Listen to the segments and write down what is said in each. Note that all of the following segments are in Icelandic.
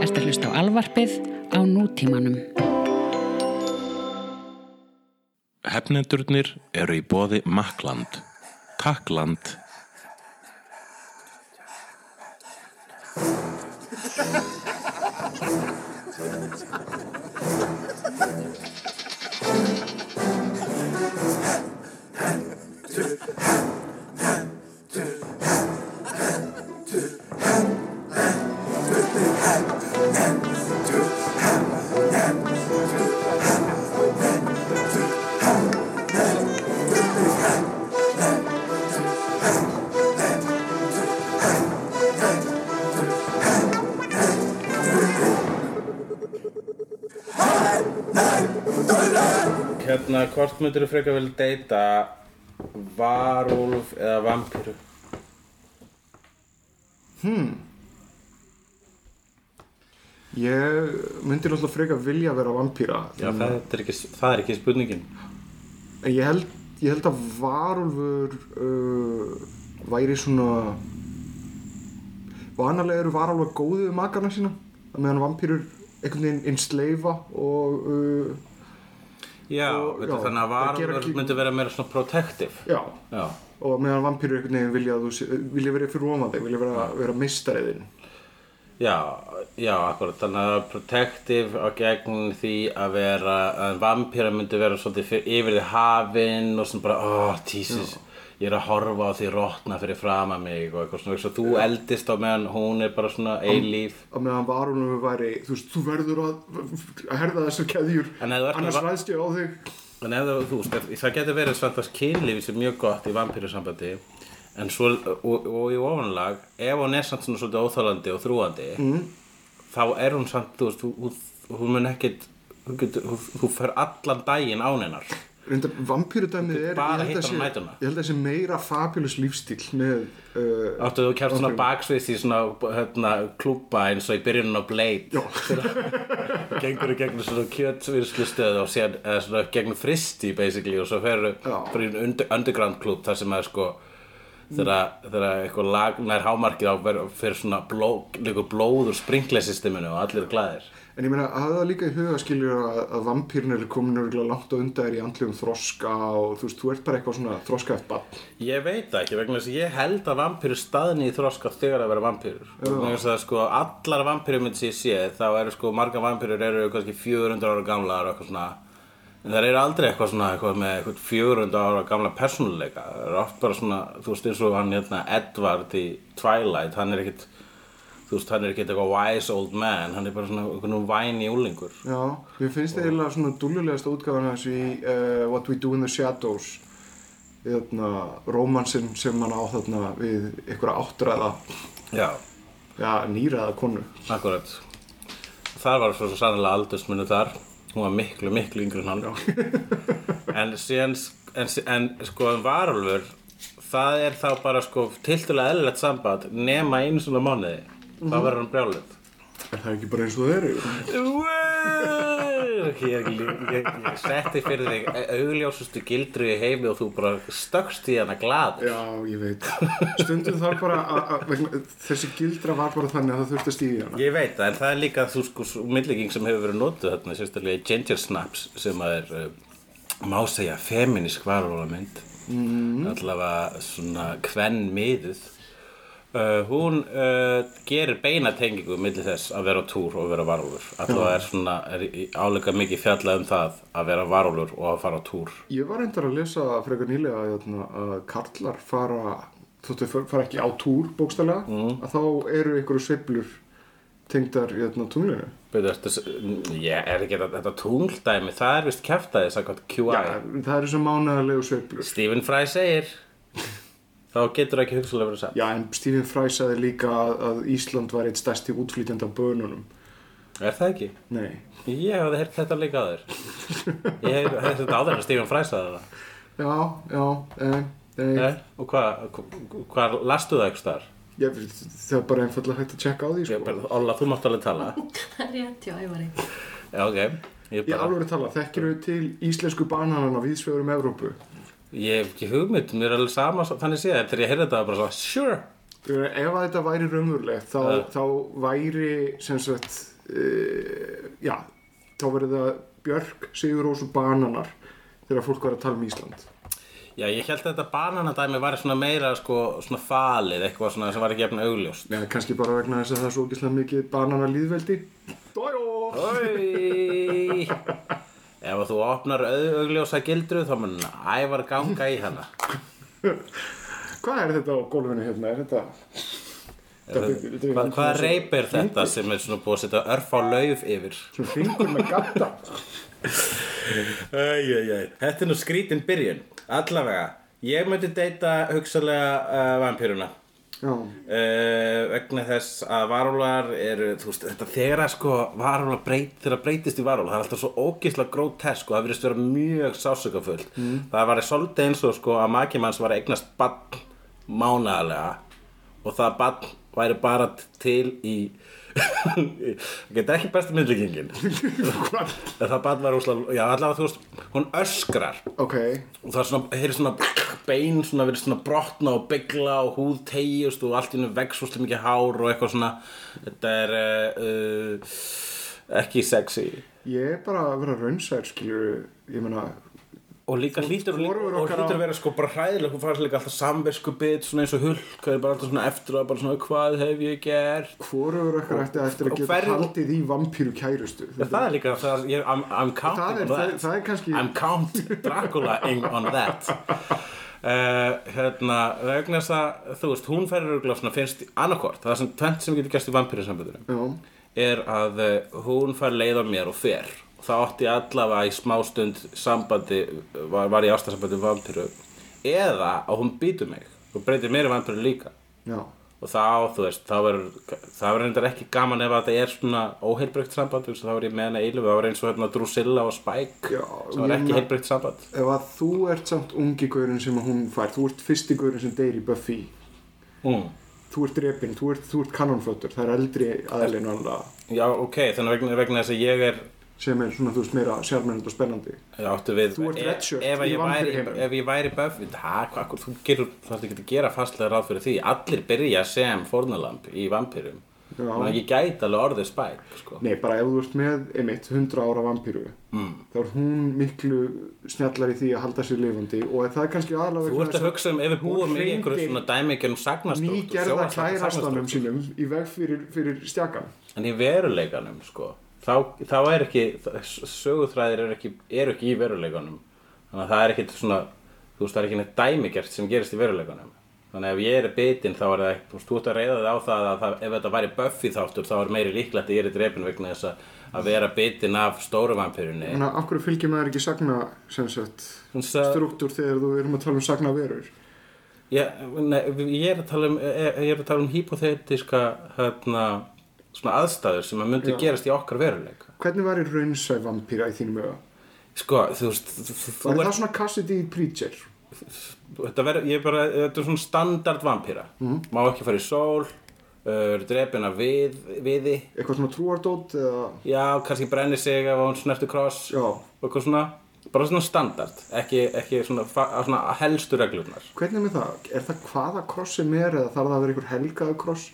Ertu að hlusta á alvarpið á nútímanum. Hefnendurnir eru í bóði Makland. Takkland. Hvort myndir þú frekar vilja deyta varúlf eða vampíru? Ég myndi náttúrulega frekar vilja vera vampýra Já, það er ekki, það er ekki spurningin. En ég held, ég held að varúlfur uh, væri svona Vanalega eru varúlfur góðið við makarna sína að meðan vampýrur einhvern veginn einsleifa og uh, Já, Og- já, þannig að ekki- myndi vera meira svona protective. já, Já. og meðan vampýrur einhvern veginn vilja, þú, vilja vera fyrir ofan þig, vilja vera, vera meistariðin Já, já, akkurat, þannig að protective á gegn því að vera, að vampíra myndi vera fyr, yfir því hafinn og svona bara, oh, Jesus, ég er að horfa á því rotna fyrir fram að mig og eitthvað svona, svo þú eldist á meðan hún er bara svona eilíf. að meðan varúlfur væri, þú veist, þú verður að, að herða þessar keðjur annars ræðst ég á þig En það, þú veist, það getur verið svona að kynlífi sem mjög gott í vampíru en svo, og, og í ofanlag, ef hún er samt svona svolítið óþálandi og þrúandi, mm. þá er hún samt, þú veist, hún, hún mun ekkit, getur, þú, þú fer allan daginn án hennar. Reyndar, vampýrudæmið er, bara ég held að á sé- ég held að þessi meira fabulous lífstíl með uh, Áttu þú kært svona baksvist í svona hérna, klúbba eins og í byrjunum á Blade Já. gengur í gegnum svona kjötsvirslustöð og síðan eða svona gegnum fristi basically og svo ferur Já. fyrir einn under, underground klúb þar sem er sko þegar eitthvað lag nær hámarkið á fyrir svona bló, líkur blóð úr sprinklersysteminu og allir er glæðir En ég meina, hafði það líka í huga skiljur að, að vampýrin er komin örgulega langt undan þér í andlegum þroska og þú veist, þú ert bara eitthvað svona þroska eftir bann. Ég veit ekki, vegna þess að ég held að vampýru staðni í þroska þegar að vera vampýrur vegna þess að sko allar vampýrur myndi sér sé þá eru sko marga vampýrur eru kannski 400 ára gamlar og eitthvað svona. En það eru aldrei eitthvað svona eitthvað með eitthvað 400 ára gamla persónuleika. Það eru oft bara svona, þú veist eins og hann hérna Edward í Twilight hann er ekkit, þú veist hann er ekkit eitthvað wise old man, hann er bara svona eitthvað væni úlingur Já, mér finnst það eiginlega svona dúllulegasta útgáðan hans í uh, What We Do in the Shadows þarna, rómansinn sem hann á þarna við einhverja áttræða, Já, já, nýræða konu. akkurat. Þar var svo, sannlega aldursmunni þar. Hún var miklu, miklu yngri en hann. En síðan en, en sko varulfur það er þá bara sko tiltulega eðlilegt samband nema einu svona mánuði þá verður hann brjálið Er það ekki bara eins og það eru? ég, ég, ég, setti fyrir þig augljósustu gildru í heimi og þú bara stökkst í hana glad Já, ég veit. Stundum þar bara að, þessi gildra var bara þannig að það þurfti að stíði hana. Ég veit það, en það er líka þú sko svo myndlíking sem hefur verið notuð þarna sérstaklega Ginger Snaps sem að er uh, má segja feminisk varulvamynd mm. allavega svona kvenn miðuð uh, hún uh, gerir beina tengingu milli þess að vera túr og vera varulfur allavega er svona er í- áleika mikið fjallað um það að vera varulfur og að fara túr Ég var reyndar að lesa frekar nýlega hérna, að karlar fara, þóttu þau fara ekki á túr bókstælega, Mm. að þá eru einhverju sveiflur tengdar hérna, tunglinu. Ég er ekki þetta, þetta tungldæmi það er vist kæftæði sagði QI Já, það eru sem mánaðarlegu sveiflur. Stephen Fry segir þá getur ekki hugsalega verið satt Já, en Stephen Fry sagði líka að, að Ísland var eitt stærsti útflýtjandi af bönunum. Er það ekki? Nei. Ég hafði heyrt þetta líka áður Ég hef heyrt þetta áður en Stephen Fry sagði það Já, já, eh, nei, Nei, Og hvað, hvað lastu það eitthvað þar? ég, það er bara einfallega hægt að tjekka á því, Ég sko. bara, Olla, þú mátt alveg tala Það er rétt, já, ég var ekki. Já, ok Ég, Ég bara, alveg að tala, þekkir þau til íslensku bananana viðsvegurum Evrópu? Ég hef ekki hugmynd Mér er alveg sama þannig séð Þegar ég heyrði þetta bara svo Sure Ef að þetta væri raunverulegt þá, Ja. þá væri sem sagt uh, já, þá verður það Björk, Sigur Rós og Bananar þegar fólk var að tala um Ísland Já, ég held að þetta bananadæmi var svona meira sko, svona falið, eitthvað svona sem var ekki efna augljóst. Já, kannski bara vegna þess að það er svo ógeðslega mikið banana líðveldi Dójó! Oi! Ef þú opnar au- augljósa gildru þá mun ævar ganga í hana. Hvað er þetta á gólfinu hérna? Er þetta... Hvað, reip er þetta sem er svona búið að setja örf á lauf yfir? Svona fingur með æj. Þetta er nú skrítin byrjun. Allavega, ég myndi deyta hugsalega uh, vampýruna. Uh, vegna þess að varúlar eru, þú veist, þetta þegar að sko varúlar breyt, þegar breytist í varúlar það er alltaf svo ógeðslega grótesk og það virðist vera mjög sásökafullt mm. það var svolítið eins og sko að makimanns var eignast bann mánaðarlega og það bann væri bara til í það getur ekki besta myndlíkingin. Það bann var úslega, já allavega þú veist hún öskrar. Ok. Og það er svona, heyri svona bein svona verið svona brotna og byggla og húð tegjust og allt í hennu vex svo mikið hár og eitthvað svona. Þetta er uh, ekki sexy. Ég er bara að vera raunsær, skilju Ég meina, og líka hlýtur, og, og okkar hlýtur að vera sko bara hræðileg hún fannst líka alltaf samversku bit svona eins og hulk það er bara alltaf svona eftir og bara svona hvað hef ég gert? Hvorugur okkar eftir að Og geta hverju- haldið í vampíru kærustu Ja, það er líka, það er, ég, I'm, I'm counting Það on that. það- það er kannski- I'm count Dracula-ing on that. Uh, Hérna, vegna þess að þú veist, hún örgulega svona finnst annarkvort, það er sem tvent sem getur gæst í vampýrinsambandinu Já, er að uh, hún fær leið á mér og fer. og það átti allavega í smástund sambandi, var, var í ástasambandi um vampýru eða að hún býtur mig. Og breytir mér í vampýru líka. Já. Og þá, þú veist, þá verður það verður reyndar ekki gaman ef að þetta er svona óheilbreykt samband, þá verður ég með hana eilu það var eins og hérna Drusilla og Spike Já, sem ég ekki heilbreykt samband. Ef að þú ert samt ungi gaurin sem hún fær Þú ert fyrsti gaurin sem deyr í Buffy. Mm. Þú ert drepinn, þú ert, ert kanonfötur Það er eldri alveg Já, ok, þannig vegna, vegna þess að ég er sem er svona, þú veist, meira sjálfmennend og spennandi. Við Þú ert ef- redshirt ef, væri, vampíruheiminum. ef ég væri hvað, þú þarft ekki að gera fastlega ráð fyrir því. Allir byrja sem fórnalamb í vampýrum þannig að ég gæti alveg orðið Spike sko. Nei, bara ef þú ert með, einmitt, 100 ára vampíru mm. þá er hún miklu snjallar í því að halda sér lifandi og það er kannski aðalega Þú ert að hugsa um ef við búum í einhverju svona dæmigjum sagnastúrt nýgerða kærastanum sínum í veg fyrir, fyrir stjakan En í veruleikanum, sko, þá, þá er ekki, sögutræðir eru ekki, eru ekki í veruleikanum. Þannig að það er ekki svona, þú veist, það er ekki neitt dæmigert sem gerist í veruleikanum. Þannig að ef ég er bitinn þá er það ekki, þú veist, þú ert að reyða þig á það að það, ef þetta væri Buffy þáttur þá er meiri líklegt að ég er í drepin vegna þess að, að vera bitinn af stóru vampirunni. Þannig að af hverju fylgir maður ekki sagna sem sagt, struktúr þegar þú erum að tala um sagna verur Ég, nei, ég er að tala um, er um hypothetiska, hérna, svona aðstæður sem að myndu Já. gerast í okkar veruleika. Hvernig væri raunsæ vampíra í þínum auga? Sko, þú veist, þú, Var ert- það svona Cassidy Preacher? þetta verður, ég er bara, þetta er svona standard vampíra má ekki fara í sól uh, er drepin af við, viði Eitthvað svona trúardót eða... já, kannski brennir sig ef hún snertu kross Já. og eitthvað svona, bara svona standard ekki, ekki svona, fa- svona helstu reglurnar Hvernig er með það? Er það hvaða kross sem er eða þarf það að vera einhver helgaðu kross?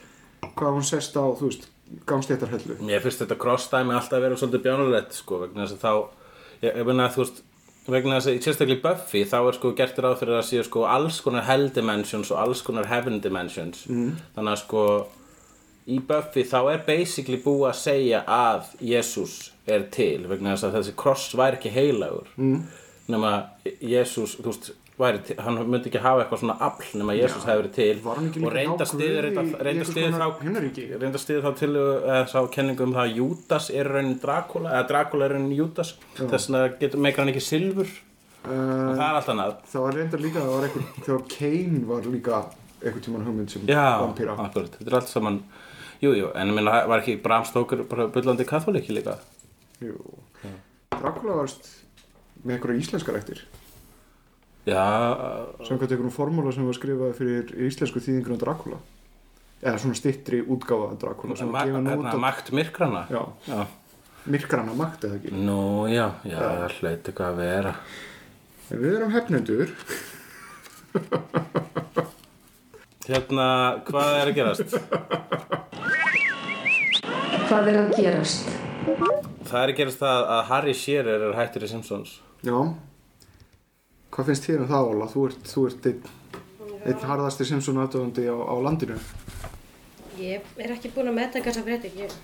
Hvað hún sest á, þú veist, gangstéttarhellu? Mér finnst þetta crossdæmi alltaf að vera svolítið bjánulegt sko, vegna þess að þá ég, ég meina að þú veist vegna þess að í sérstaklega í Buffy þá er sko gert ráð fyrir að séu sko alls konar hell dimensions og alls konar heaven dimensions mm. þannig að sko í Buffy þá er basically búið að segja að Jésús er til vegna þess að þessi kross væri ekki heilagur mm. nema Jésús þú veist væri til, hann myndi ekki hafa eitthvað svona afl nema Jésús hefði verið til. Og reynda stiður reynda stiður þá reynda þá til eða sá kenningu um það að Júdas er raunin Dracula eða Dracula er raunin Júdas. Þess vegna getur meikar hann ekki silfur. Uh, og það er allt annað. það var reyndar líka, það var einhver, þegar Kane var líka einhvern tímann hugmynd sem já, vampíra. akkurat, þetta er allt saman jújú, jú, en ég meina var ekki Bram Stoker bara bullandi katholiki líka? Jú. Dracula varst með einhverja íslenskar eftir. Já, Samkvæmt einhverjum formúla sem var skrifað fyrir íslensku þýðingur um Dracula. Eða svona stittri útgáfa af Dracula sem var gefin út hérna, af makt myrkrana já, já. myrkrana makt eða ekki. nú, já, já, það hlaut eitthvað að vera En við erum hefnendur. Hérna, hvað er að gerast? Hvað er að gerast? Það er að gerast það að Harry Shearer er hættur í Simpsons. Já. Hvað finnst þér um það, Óla? Þú ert, þú ert einn, einn harðasti Simpson aðdöfandi á, á landinu. Ég er ekki búin að metta þessa frétti. Ég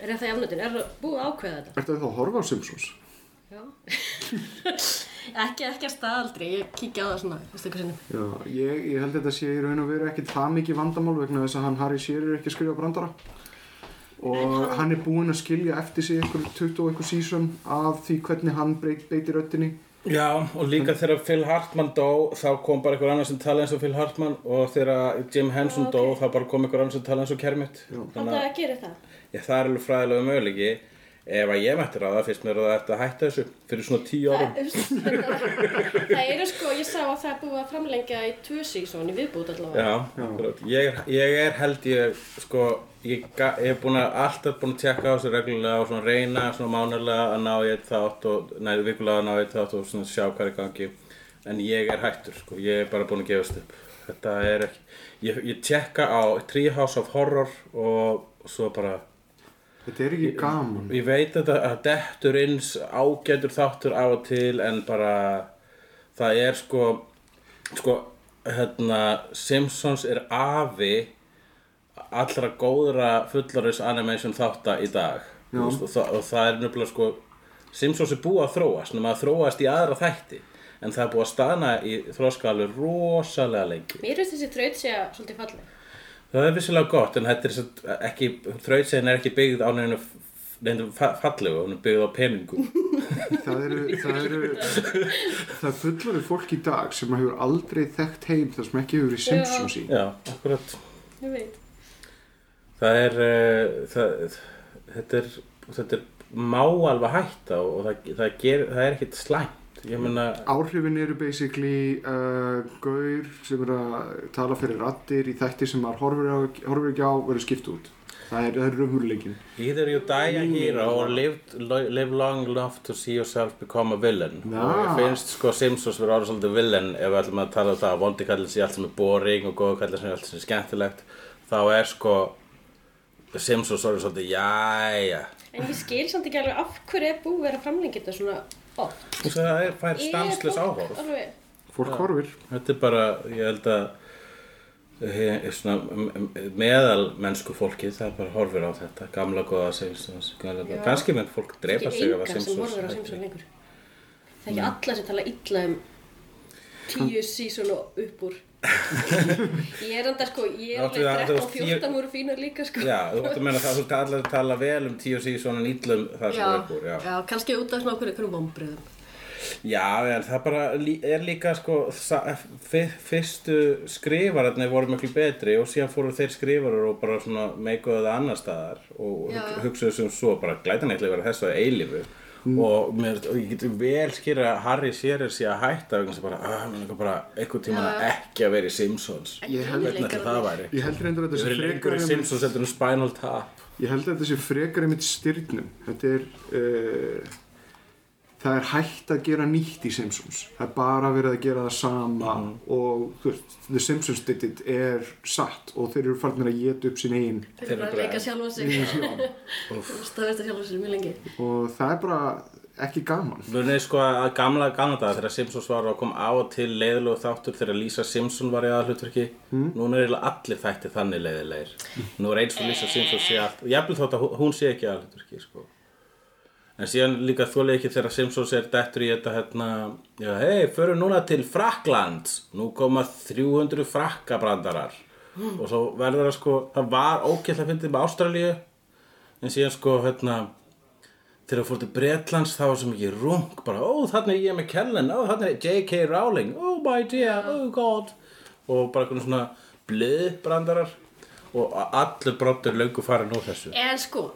er það í afnöndin. Er það búið að ákveða þetta? Ertu þá að horfa á Simpsons? Já. ekki, ekki að staðaldri. Ég kíkja á það svona, veistu hvað sinnum. Já, ég, ég held að þetta sé í raun og veru ekki það mikið vandamál vegna þess að hann Harry Shearer er ekki að skrifa brandara. Og hann er búinn að skilja eftir sig einhver 20 og einhver sísón af því hvernig hann breyt, beitir röttinni. Já, og líka þegar Phil Hartman dó, þá kom bara einhver annar sem tala eins og Phil Hartman og þegar Jim Henson Já, ok. dó, þá bara kom einhver annar sem tala eins og Kermit. Þannig að gera það. Já, það er alveg fræðilega möguleiki. Ef að ég mætti ráða, finnst mér að það ætti að hætta þessu fyrir svona tíu árum. Það eru sko, ég sá að það er búið að framlengja í tvö sísón í viðbútt allavega. Já, akkurat. Ég, er- ég er held ég, sko, ég, ég er búin að alltaf búin að tjekka á þessu reglulega og svona reyna svona mánulega að ná eitt þátt og, nei, vikulega að ná eitt þátt og svona sjá hvað er gangi. En ég er hættur, sko, ég er bara búin að gefast upp. Þetta er ekki, ég, ég tjekka á Treehouse of Horror og svo bara, Þetta er ekki gaman. ég veit að þetta dettur inn ágætur þáttur á og til en bara það er sko sko hérna Simpsons er afi allra góðra fullaris animation þátta í dag og, það, og það er nefnilega sko Simpsons er búið að þróast nema að þróast í aðra þætti en það er búið að staðna í þróska alveg rosalega lengi Mér finnst þessi þraut sé að svolítið falleg. Það er vissilega gott en þetta er satt ekki, þrautsegin er ekki byggð á neinu fa- fallegu, hún er byggð á peningum. Það eru, það eru, það er fullorðið fólk í dag sem hefur aldrei þekkt heim þar sem ekki hefur verið Simpsons í. Já, akkurat. Ég veit. Það er, uh, það, þetta er, þetta er má alveg hætta og það, það, ger, það er ekkit slæmt. Ég meina, Áhrifin eru basically uh, gaur sem er að tala fyrir rattir í þætti sem maður horfir, á, horfir ekki á verður skipt út. Það er, það raunveruleikin. either you die a hero or live, live long enough to see yourself become a villain. Já. Og ég finnst sko Simpsons vera orðið svolítið villain ef við ætlum að tala um það að vondi kallin sé allt sem er boring og góðu kallin sé allt sem er skemmtilegt. Þá er sko Simpsons orðið svolítið, jæja. En ég skil samt ekki alveg af hverju er búið að vera framlengja þetta svona oft. Það er fær stanslös fólk áhorf. alveg- Fólk horfir. Þetta er bara, ég held að meðal mennsku fólki það bara horfir á þetta, gamla góða Simpsons, kannski menn fólk drepa sig af að sem Simpsons það er ekki alla sem tala illa um tíu sísón og upp úr ég er enda sko ég er alveg þú 13 og veist, ég- 14 voru fínar líka sko Já, þú ætti að meina það, þú ætti allir að tala vel um tíu síðan en illum það sem er úr, já. já, kannski út af svona okkur einhverjum vombriðum Já, en það bara er líka sko, fyrstu skrifararnir voru miklu betri og síðan fóru þeir skrifarar og bara svona meikuðu það annar staðar og Já. hug- hugsuðu sem svo bara glætan eitthvað vera þessu að eilífu og, mér, og ég getur vel skýra að Harry Shearer sé að hætta sem bara, langar bara einhvern tímann að ekki að vera í Simpsons. Ég held- hvernig ætli það væri. Ég heldur reyndar að þetta sé frekar í Simpsons heldur en Spinal Tap. Ég held að þetta sé frekar einmitt styrnum. Þetta er, uh, það er hægt að gera nýtt í Simpsons. Það er bara verið að gera það sama og þú veist, The Simpsons did it er satt og þeir eru farnir að geta upp sín eigin þeir eru bara að leika sjálfa sig staðversta sjálfa sig mjög lengi og það er bara ekki gaman. Munið sko að gamla, gamla dag þegar Simpsons var að koma á og til leiðilegu þáttur þegar Lisa Simpson var í aðhlutverki mm. núna er allir þættir þannig leiðilegir nú er eins og Lisa Simpson sé allt jafnvel þótt að hún- hún sé ekki aðhlutverki sko. En síðan líka þólega ekki þegar Simpsons er dettur í þetta hérna, hei, förum núna til Frakland nú koma 300 frakkabrandarar og svo verður það sko það var ógætt að fyndið með Ástralíu. En síðan sko hérna þegar þú fór til Bretlands þá var svo mikið rung bara, ó þarna er ég með Kellen ó þarna er J.K. Rowling, oh my dear, oh god. Og bara einhvern svona blöðbrandarar. Og allur brottur löngu farin úr þessu. En sko,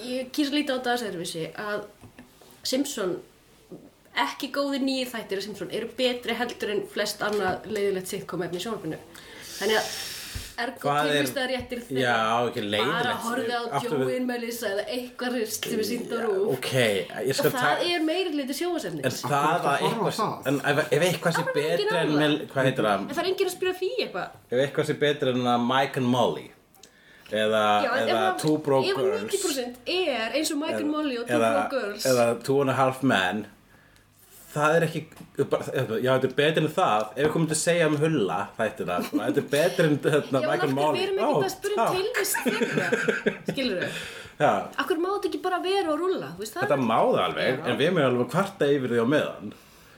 ég kýr lítið á þetta aðsæðurvísi að Simpson ekki góðir nýjir þættir af Simpson eru betri heldur en flest annað leiðilegt sitcom efni í sjónvarpinu þannig að ergo Hvað er- tilvist að réttir þeirra Já, ekki leiðilegt. bara horfið á Joey Melissa eða eitthvað rist sem er sínd á rúf Ok, ég skal og það er meiri hluti En sjóasefnis það á eitthvað? En ef, eitthvað sé er betra en Hvað heitir það? en það er enginn að spyrja því eitthvað Ef eitthvað sé betra en Mike and Molly Eða, Já, eða ef Two Broke ef Girls. 90% er eins og and Molly og Two Broke Girls. eða Two and a Half Men Það er ekki bara, Já, þetta er betur en það. Ef við komum til að segja um hulla er það Þetta er betur en hérna, Já, hverju Molly. við erum Ó, ekkert að spyrja um tilvist skilur við Já, Akkur má þetta ekki bara vera og það Þetta má það alveg Já. En við erum alveg kvarta yfir því á meðan.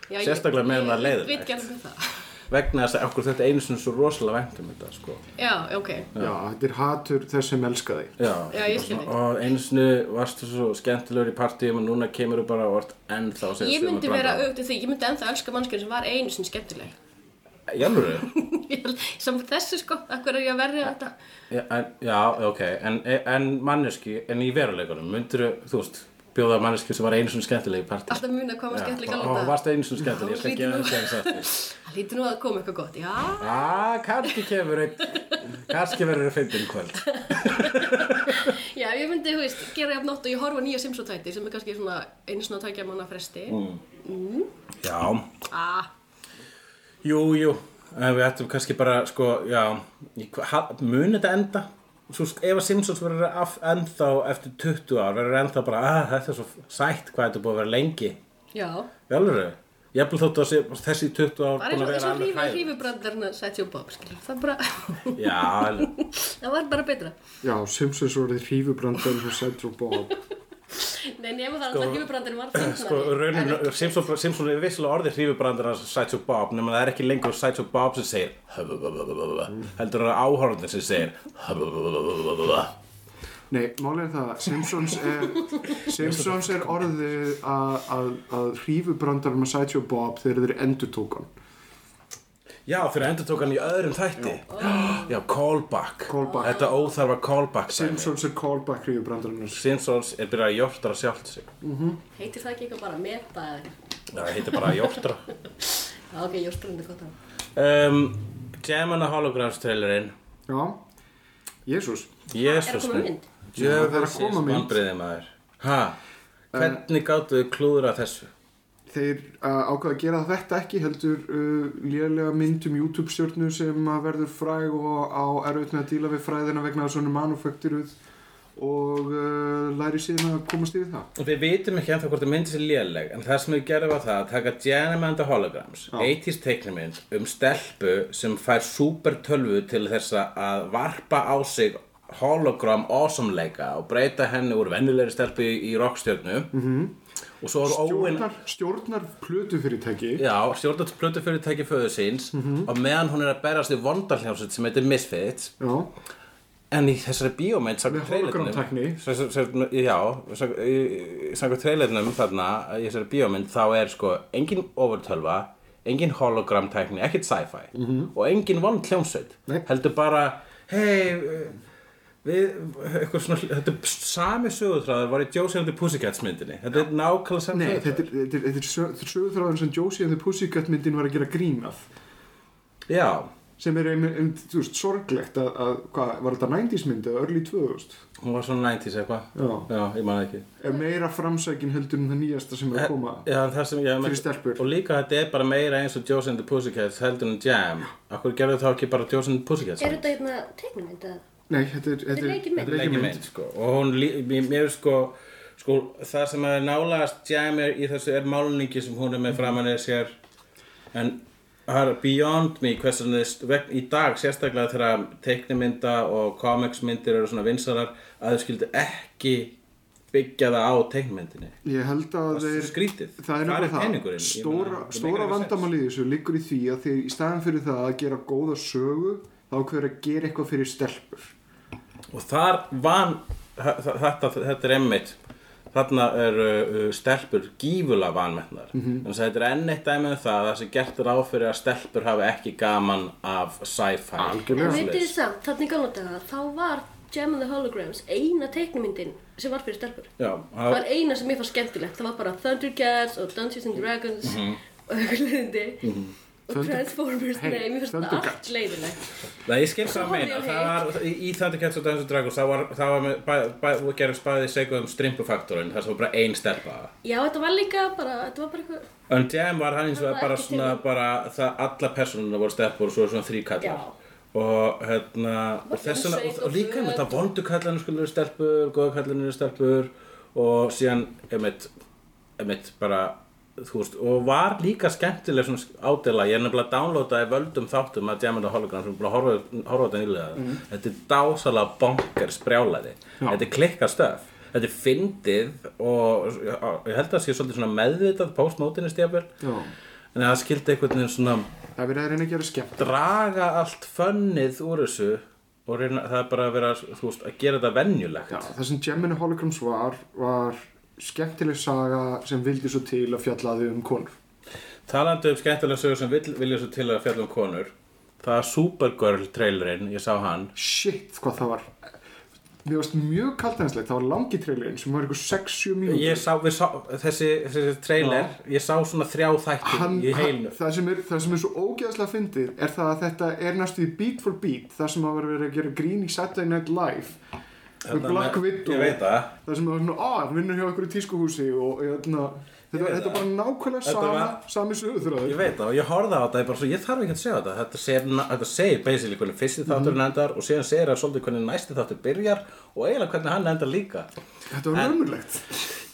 Já, sérstaklega meðan það er Ég Vegna þess að okkur þetta einu sinni svo rosalega vænt um þetta sko. Já, ok. Já, þetta er hatur þess sem elska þig. Já, Já, ég skil þig. og einu sinni varstu svo skemmtilegur í partíum og núna kemur þú bara og vart ennþá Ég myndi vera auðvitað því, ég myndi ennþá elska mannskjörn sem var einu sinni skemmtileg. Í alvöru? Samt þessu sko, akkur er ég að verja þetta? Já, ok, en, en manneski, en í veruleikunum, myndir þú veist, bjóða manneski sem var einu sinni skemmtileg í partí. Alltaf muna hvað var skemmtileg að Og láta varst einu sinni skemmtileg, ég skal gefa hlýtur það Það lítur nú að koma eitthvað gott, já. Já, kannski kemur kannski verður það fyndin kvöld. Já, ég myndi, þú veist, gera jafn nótt og ég horfa nýja Simpson-tæti sem er kannski svona einu svona tækja mánu fresti. Mm. Já, Ah, Jú, jú, við ættum kannski bara, sko, já, í hva- ha- mun þetta enda? Svo, að Simpsons verður af, ennþá eftir 20 ár, verður ennþá bara, að þetta er svo sætt hvað þetta er búið að vera lengi. já. Jálfur, ég hef þótt að sé, þessi 20 ár Það er eins að og, eins vera og alveg hrífa hræð. hrífubrandarna Sæti og Bob, skilur Það bara, Já, það var bara betra. Já, Simpsons voruð hrífubrandar og Sættur og Bob Nei, nema það að hrífubrandarinn var fyndnari sko, raunin, Simpsons, Simpsons er vissilega orðið hrífubrandar hans Sideshow Bob, nema það er ekki lengur Sideshow Bob sem segir heldur það áhorfandi sem segir Nei, málið er það, Simpsons er, Simpsons er orðið að, að, að hrífubrandarum að og Bob þegar þeir endur tókan Já, fyrir endur tók hann í öðrum þætti. Já, callback Callback. Þetta óþarfa callback. Simpsons er callback hrífubrandarinn Simpsons er byrjað að jórtra sjálft sig. Heitir það ekki eitthvað bara meta eða eitthvað? Það heitir bara að jórtra. Já, ok, jórstrandi gott á um, Jam and the Holograms trailerinn. Já, Jésús Er Jésús að koma mynd? Já, það er að koma mynd. Vandriði maður. Ha, hvernig gáttu þau klúður að þessu? Þeir uh, ákvaða að gera þetta ekki heldur uh, lélega mynd um YouTube-stjórnu sem verður fræg og á erfitt með að díla við fræðina vegna svona manufakturuð og uh, læri síðan að komast yfir það. Og Við vitum ekki ennþá hvort það myndi sér léleg en það sem við gerðum var það að taka Jam and the Holograms 80s teiknumynd um stelpu sem fær super tölvu til þess að varpa á sig hologram awesomeleika og breyta henni úr vennilegri stelpu í, rockstjörnu -hmm. Og Stjórnar, stjórnar plötufyrirtæki. Já, stjórnat plötufyrirtæki föðu síns. Og meðan hún er að berast í vondarhljómsveit sem heitir Misfits. Já, En í þessari bíómynd Með hologramtækni. Já, samkvæmt trailerunum þarna í þessari bíómynd þá er sko engin overtölva engin hologramtækni, ekkert sci-fi. Og engin vond hljómsveit. Nei. heldur bara hei við, eitthvað svona þetta er sami sögutræður var í Josie and the Pussycats myndinni. Þetta er nákvæmlega sami nei, þetta er, þetta er, þetta sög- þetta sögurþráðin sem Josie and the Pussycat myndin var að gera grín af Já, sem er einmitt, einmitt, þú veist, sorglegt að, að hvað, var þetta 90s myndi eða early 2000 hún var svona 90s eitthvað. Já. Já, ég man ekki. Er meira framsækin heldur en það nýjasta sem er að koma Já, það sem ég Fyrir stelpur. Og líka þetta er bara meira eins og Josie and the Pussycats heldur en Jam. Akkur gerðu þá ekki bara Josie and the Pussycats Er þetta hérna teiknumynd eða? Nei, þetta er, þetta er. Þetta er ekki mynd. sko. Og hún, mér er sko Sko, það sem er nálagast Jam er í þessu er málningi sem hún er með framan eða sér. En það er beyond me þess vegna í dag sérstaklega þegar teiknimynda og comicsmyndir eru svona vinsarar að þau skildu ekki byggja það á teiknimyndinni Ég held að Það er skrítið. Það er nefnilega það, stóra, stóra meikar ekki vandamáli í þessu liggur í því að þeir í staðan fyrir það að gera góða sögu þá ákveður að gera eitthvað fyrir stelpur og þar van þetta, þetta er einmitt þarna eru uh, stelpur gífulega vanmetnar mm Mhm. þannig að þetta er enn eitt dæmi um það að það sem gert er á fyrir að stelpur hafi ekki gaman af sci-fi gamla daga, þá var Jam and the Holograms eina teiknumyndin sem var fyrir stelpur. Já, Það var eina sem mér fannst skemmtilegt, það var bara Thundercats og Dungeons and Dragons og eitthvað liðindi. Og Transformers, Hey, nei, mér finnst það allt leiðilegt Nei, ég skil hvað að meina, það var í, í Thundercats og Dungeons Dragons, það var, það var með, bæ, bæ, þú gerir spæðið segja um strimpufaktorinn, það var bara ein stelpa. Já, þetta var líka bara, þetta var bara eitthvað Unjam var hann eins og Það bara svona, bara, það, alla personuna voru stelpur og svo svona þrý kallar. Já. Og hérna, og þessuna, og, og líka með það vondu kallarnir skulle eru stelpur, góða kallarnir eru stelpur og síðan, einmitt, einmitt bara, þú veist, og var líka skemmtileg svona ádela, ég er nefnilega að downloadaði völdum þáttum að Diamond og Hologram sem búin að horfa, þetta nýlega. Mhm. Þetta er dásalega bonkers brjálæði, þetta er klikkað stöf. Þetta er fyndið og ég held að það sé svolítið svona meðvitað postmótinist jafnvel Já. en það skildi einhvern veginn svona Það er verið að reyna að gera skemmt. draga allt fönnið úr þessu og reyna, það er bara að vera þú veist, að gera þetta venjulegt Já, það sem Gemini Holograms var, var skemmtileg saga sem vildi svo til að fjallaði um konur. talandi um skemmtilega sögur sem vil, vilja svo til að fjalla um konur það er Supergirl trailerinn, ég sá hann Shit, hvað það var. Mér varst mjög kaltænslegt, það var langi trailerinn sem var eitthvað 6-7 mínútur. ég sá, við sá þessi, þessi trailer ég sá svona þrjá þætti hann, í heilinu það, sem er, það sem er svo ógeðslega fyndið er það að þetta er næstu í beat for beat það sem að vera verið að gera grín í Saturday Night Live Þarna Black Widow. ég það. Sem er svona, á, hann vinnur hjá ykkur í tískuhúsi og hérna, þetta, er bara nákvæmlega sama, var- sami Ég sögurþröður veit það og ég horfði á þetta ég, bara ég þarf ekki að segja þetta. Þetta segir, þetta segir basically hvernig fyrsti þátturinn endar og síðan segir það svolítið hvernig næsti þáttur byrjar og eiginlega hvernig hann endar líka. Þetta var raunverulegt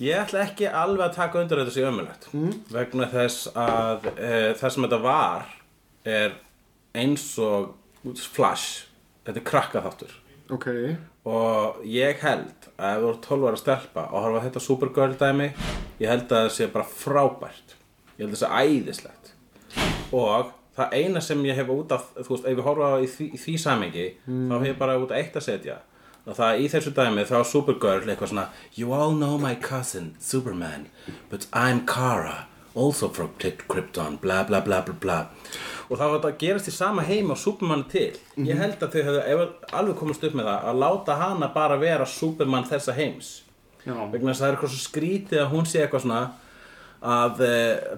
Ég ætla ekki alveg að taka undir þetta sé ömulegt vegna þess að e, það sem þetta var er eins og flash. Þetta er krakkaþáttur. Ok, og ég held að ef þú voru 12 ára stelpa og horfa þetta Supergirl dæmi ég held að það sé bara frábært. Ég held að það sé æðislegt. Og það eina sem ég hef út af þú veist, ef ég horfa í því, í því samengi þá hef ég bara út af eitt að setja. Og það í þessu dæmi þá er Supergirl eitthvað svona You all know my cousin, Superman but I'm Kara also from Krypton, bla bla bla bla bla og þá var þetta að gerast í sama heim og Superman er til. Ég held að þau hefðu ef alveg komast upp með það að láta hana bara vera Superman þessa heims. Já, vegna þess að það er eitthvað svo skrítið að hún sé eitthvað svona að e,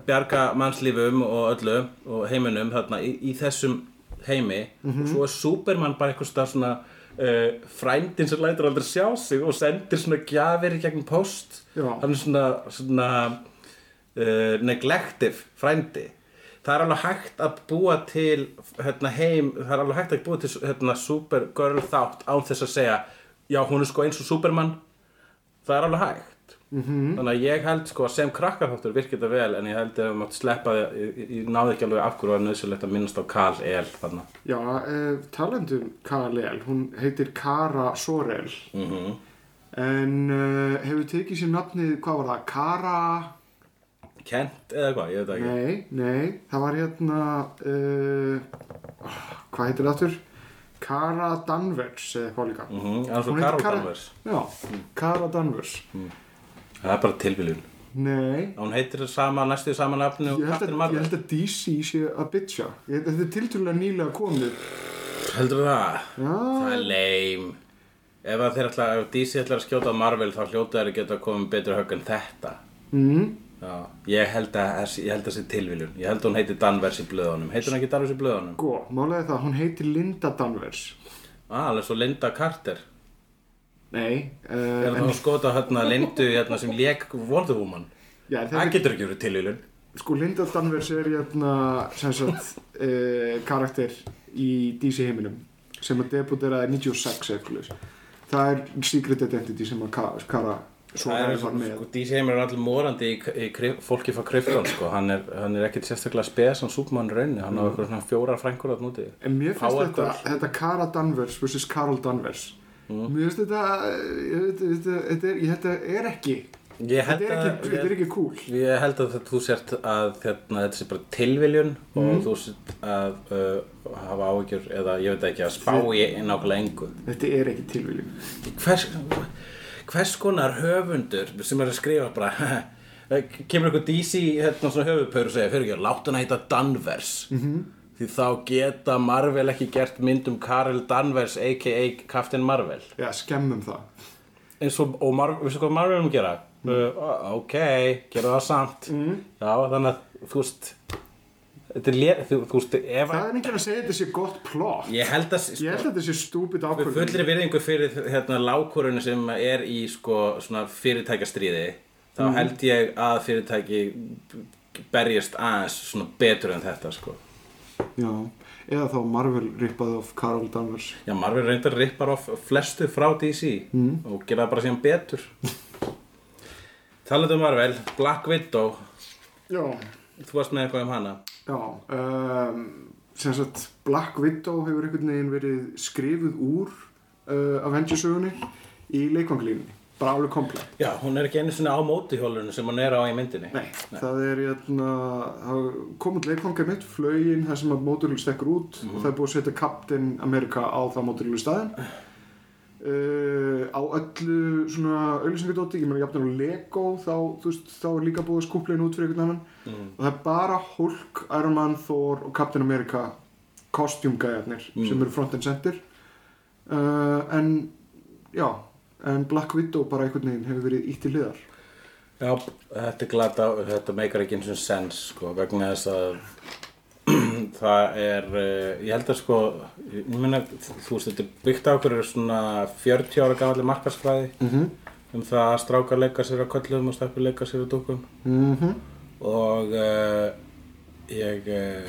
bjarga mannslífum og öllu og heiminum þarna í, í þessum heimi. Og svo er Superman bara eitthvað svona uh, frændin sem lætur aldrei sjá sig og sendir svona gjafir í gegnum post Já. hann er svona, svona uh, neglective frændi það er alveg hægt að búa til hérna, heim, það er alveg hægt að búa til hérna, Supergirl þátt án þess að segja já hún er sko eins og Superman. Það er alveg hægt. -hmm. þannig að ég held sko að sem krakkarþáttur virkir þetta vel en ég held að við mátt sleppa ég, náði ekki alveg af hverju var nöðsynlegt að minnast á Karl El þarna. Já uh, talandum Kara-Lel, hún heitir Kara Sorel. Mm en uh, hefur tekið sér nafnið, hvað var það, Kara Kent eða hvað, ég veit ekki. Nei, nei, það var hérna uh, hvað heitir það aftur? Kara Danvers eða eitthvað líka. Mm -hmm. Hún heitir Kara- Danvers. Já, Kara Danvers. Það er bara tilviljun. Nei, hún heitir sama, næstu sama nafni og ég held, að, ég held að DC sé að bitcha. Ég þetta er tilturlega nýlega komið. Heldur það? Já, það er leim ef ætla, ef DC ætlar að skjóta á Marvel þá hljóta þeir að geta komið betur högg en þetta. Mm, Já, ég held að ég held að sé tilviljun ég held að hún heiti Danvers í blöðunum heitir hún ekki Danvers í blöðunum? Gó, málega það, hún heitir Linda Danvers Ah, alveg svo Linda Carter Nei, uh, Er það að skota hérna Lindu hérna sem lék Wonder Woman? já, Það þetta, getur ekki verið tilvílun. sko Linda Danvers er hérna sem sagt uh, karakter í DC heiminum sem að debuteraði 96 eða eitthvað svoleiðis. það er Secret Identity sem að Ka- Kara svo Það er var með sko, DC heimur er allir morandi í, í, í fólki frá Krypton, sko. Hann er, hann er ekkert sérstaklega spes, hann Superman í rauninni. Hann á eitthvað svona fjórar frængur átt núti. En mér finnst þetta, þetta Kara Danvers vs. Carol Danvers Mm. Mér finnst þetta, þetta, þetta, þetta er ekki Þetta er að, ekki, þetta er ekki cool ég held að þú sért að hérna, þetta sé bara tilviljun og þú sért að uh, hafa áhyggjur eða ég veit ekki að spá í nákvæmlega engu. Þetta er ekki tilviljun hvers, hvers konar höfundur sem er að skrifa bara kemur einhver DC hérna svona höfupör og segja fyrir ekki, látt hann heita Danvers. -hmm. því þá geta Marvel ekki gert mynd um Karel Danvers a.k.a. Captain Marvel. Já, skemmum það. Eins og, og Mar veistu hvað Marvel er um að gera? Uh, ok, gera það samt. Já, þannig að þú veist þetta er lé, þú, þú veist, ef Það er einhvern að segja að þetta sé gott plot ég held að, Ég held að þetta sé stúpid Við ákvörðun fullri virðingu fyrir hérna, lágkórunu sem er í sko, svona fyrirtækjastríði þá Mhm. held ég að fyrirtæki berjast aðeins svona betur en þetta sko. Já, eða þá Marvel rippaði of Carol Danvers Já, Marvel reyndar rippar á flestu frá DC Mhm. og gera bara síðan betur Talandi um Marvel, Black Widow Já, þú varst með eitthvað um hana? Já um, sem sagt Black Widow hefur einhvern veginn verið skrifuð úr uh, Avengers-sögunni í leikvanglínunni bara alveg komplett. Já, hún er ekki einu sinni á mótihjólunu sem hún er á í myndinni. Nei, það er hérna, það kom út leikvangar mitt, flögin þar sem að móturhjól stekkur út og það er búið að setja Captain America á það móturhjólu staðin uh, á öllu svona auðlýsingadóti, ég meina jafnir á Lego þá, þú veist, þá er líka búið að skúpla inn út fyrir einhvern annan. Og það er bara Hulk, Iron Man, Thor og Captain America kostjumgæjarnir sem eru front and center. Uh, en já, en Black Widow bara einhvern veginn hefur verið ítt í hliðar. Já, þetta er glata, þetta meikar ekki eins og sens sko, vegna þess að það er, uh, ég held að sko, ég meina, þú veist, þetta er byggt á okkur svona 40 ára gamalli markarsfræði Mhm. um það að strákar leika sér á köllum og stelpur leika sér á dúkum. Mhm. Og uh, ég, uh,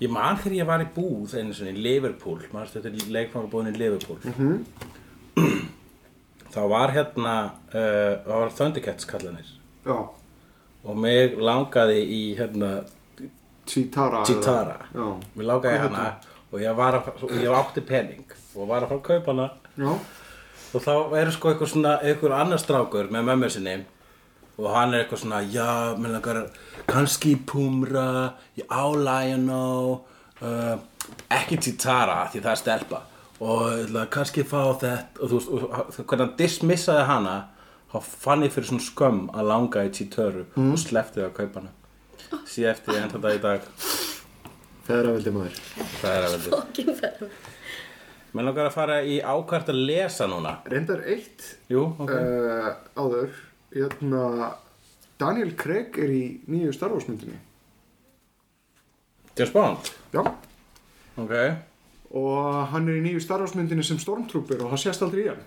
ég man þegar ég var í búð einu sinni í Liverpool, maður þetta er leikfangabúðin í Liverpool? Þá var hérna, uh, það var Thundercats kallanir Já, og mig langaði í hérna Chitara Chitara. Mér Hvað hana og ég, var að, og ég átti pening og var að fara að kaupa hana. Já, og þá er sko eitthvað svona eitthvað annar strákur með mömmu sinni og hann er eitthvað svona já, mér langar kannski Pumra ég á Lionel uh, ekki Chitara því það er stelpa. Og ætla kannski fá þetta og þú veist, hvernig hann dismissaði hana þá fann ég fyrir svona skömm að langa í Chitaru og sleppti að kaupa hana síðan eftir enn þetta í dag. Feðraveldi maður. Það er að veldi Fokkin ferð. mér langar að fara í ákvært að lesa núna. Reyndar eitt jú, ok. uh, áður. Hérna, Daniel Craig er í nýju Star Wars myndinni. James Bond? Já. Ok. Og hann er í nýju Star Wars myndinni sem Stormtrooper og það sést aldrei í hann.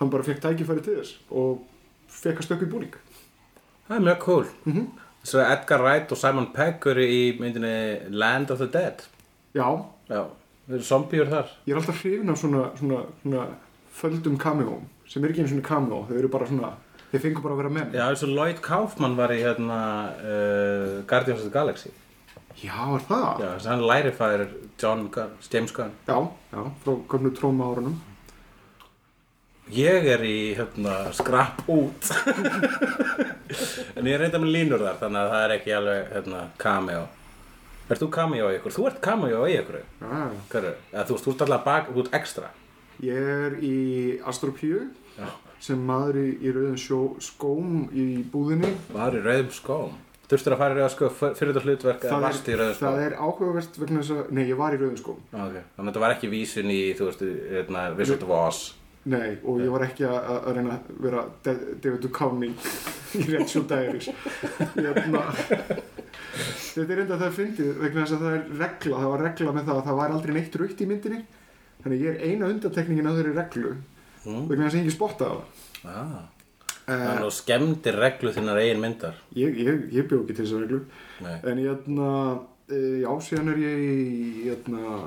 Hann bara fekk tækifæri til þess og fekk að stökku í búning. Það er mjög cool Svo Edgar Wright og Simon Pegg eru í myndinni Land of the Dead. Já, Já, þeir eru zombíur þar. Ég er alltaf hrifin af svona, svona, svona földum cameóum sem er ekki einu svona cameo, þau eru bara svona þeir fengur bara að vera menn. Já, eins og Lloyd Kaufman var í hérna uh, Guardians of the Galaxy. Já, er það? Já, þess að hann lærifæður John Gunn, James Gunn. Já, já, frá gömlu tróma árunum Ég er í hérna skrapp út. En ég er reynda með línur þar Þannig að það er ekki alveg hérna cameo. Ert þú cameo í ykkur? Þú ert cameo í ykkur. Já, Hverju? Eða þú þú ert alltaf bak, þú ert extra Ég er í Astropíu sem maður í, í rauðum sjó, skóm í búðinni. Var í rauðum skóm. Þurftur að fara í rauðum skóm fyrir þetta hlutverk eða varst í rauðum skóm? það er áhugavert vegna þess að, nei ég var í rauðum skóm. Ah, okay. Þannig að þetta var ekki vísun í, þú veist, hérna, Wizard of Oz Nei, og ég var ekki að, að reyna að vera David Duchovny í Rachel Diaries Hérna Þetta er enda það fyndið vegna þess að það er regla, það var regla með það að það var aldrei neitt raukt í myndinni Þannig ég er eina undantekningin á þeirri reglu Mm. vegna þess að engin spottaði það ah. Eh, Þannig að skemmdir reglu þinnar eigin myndar Ég, ég, ég bjó ekki til þessa reglu Nei. En hérna, e, já, síðan er ég í, hérna,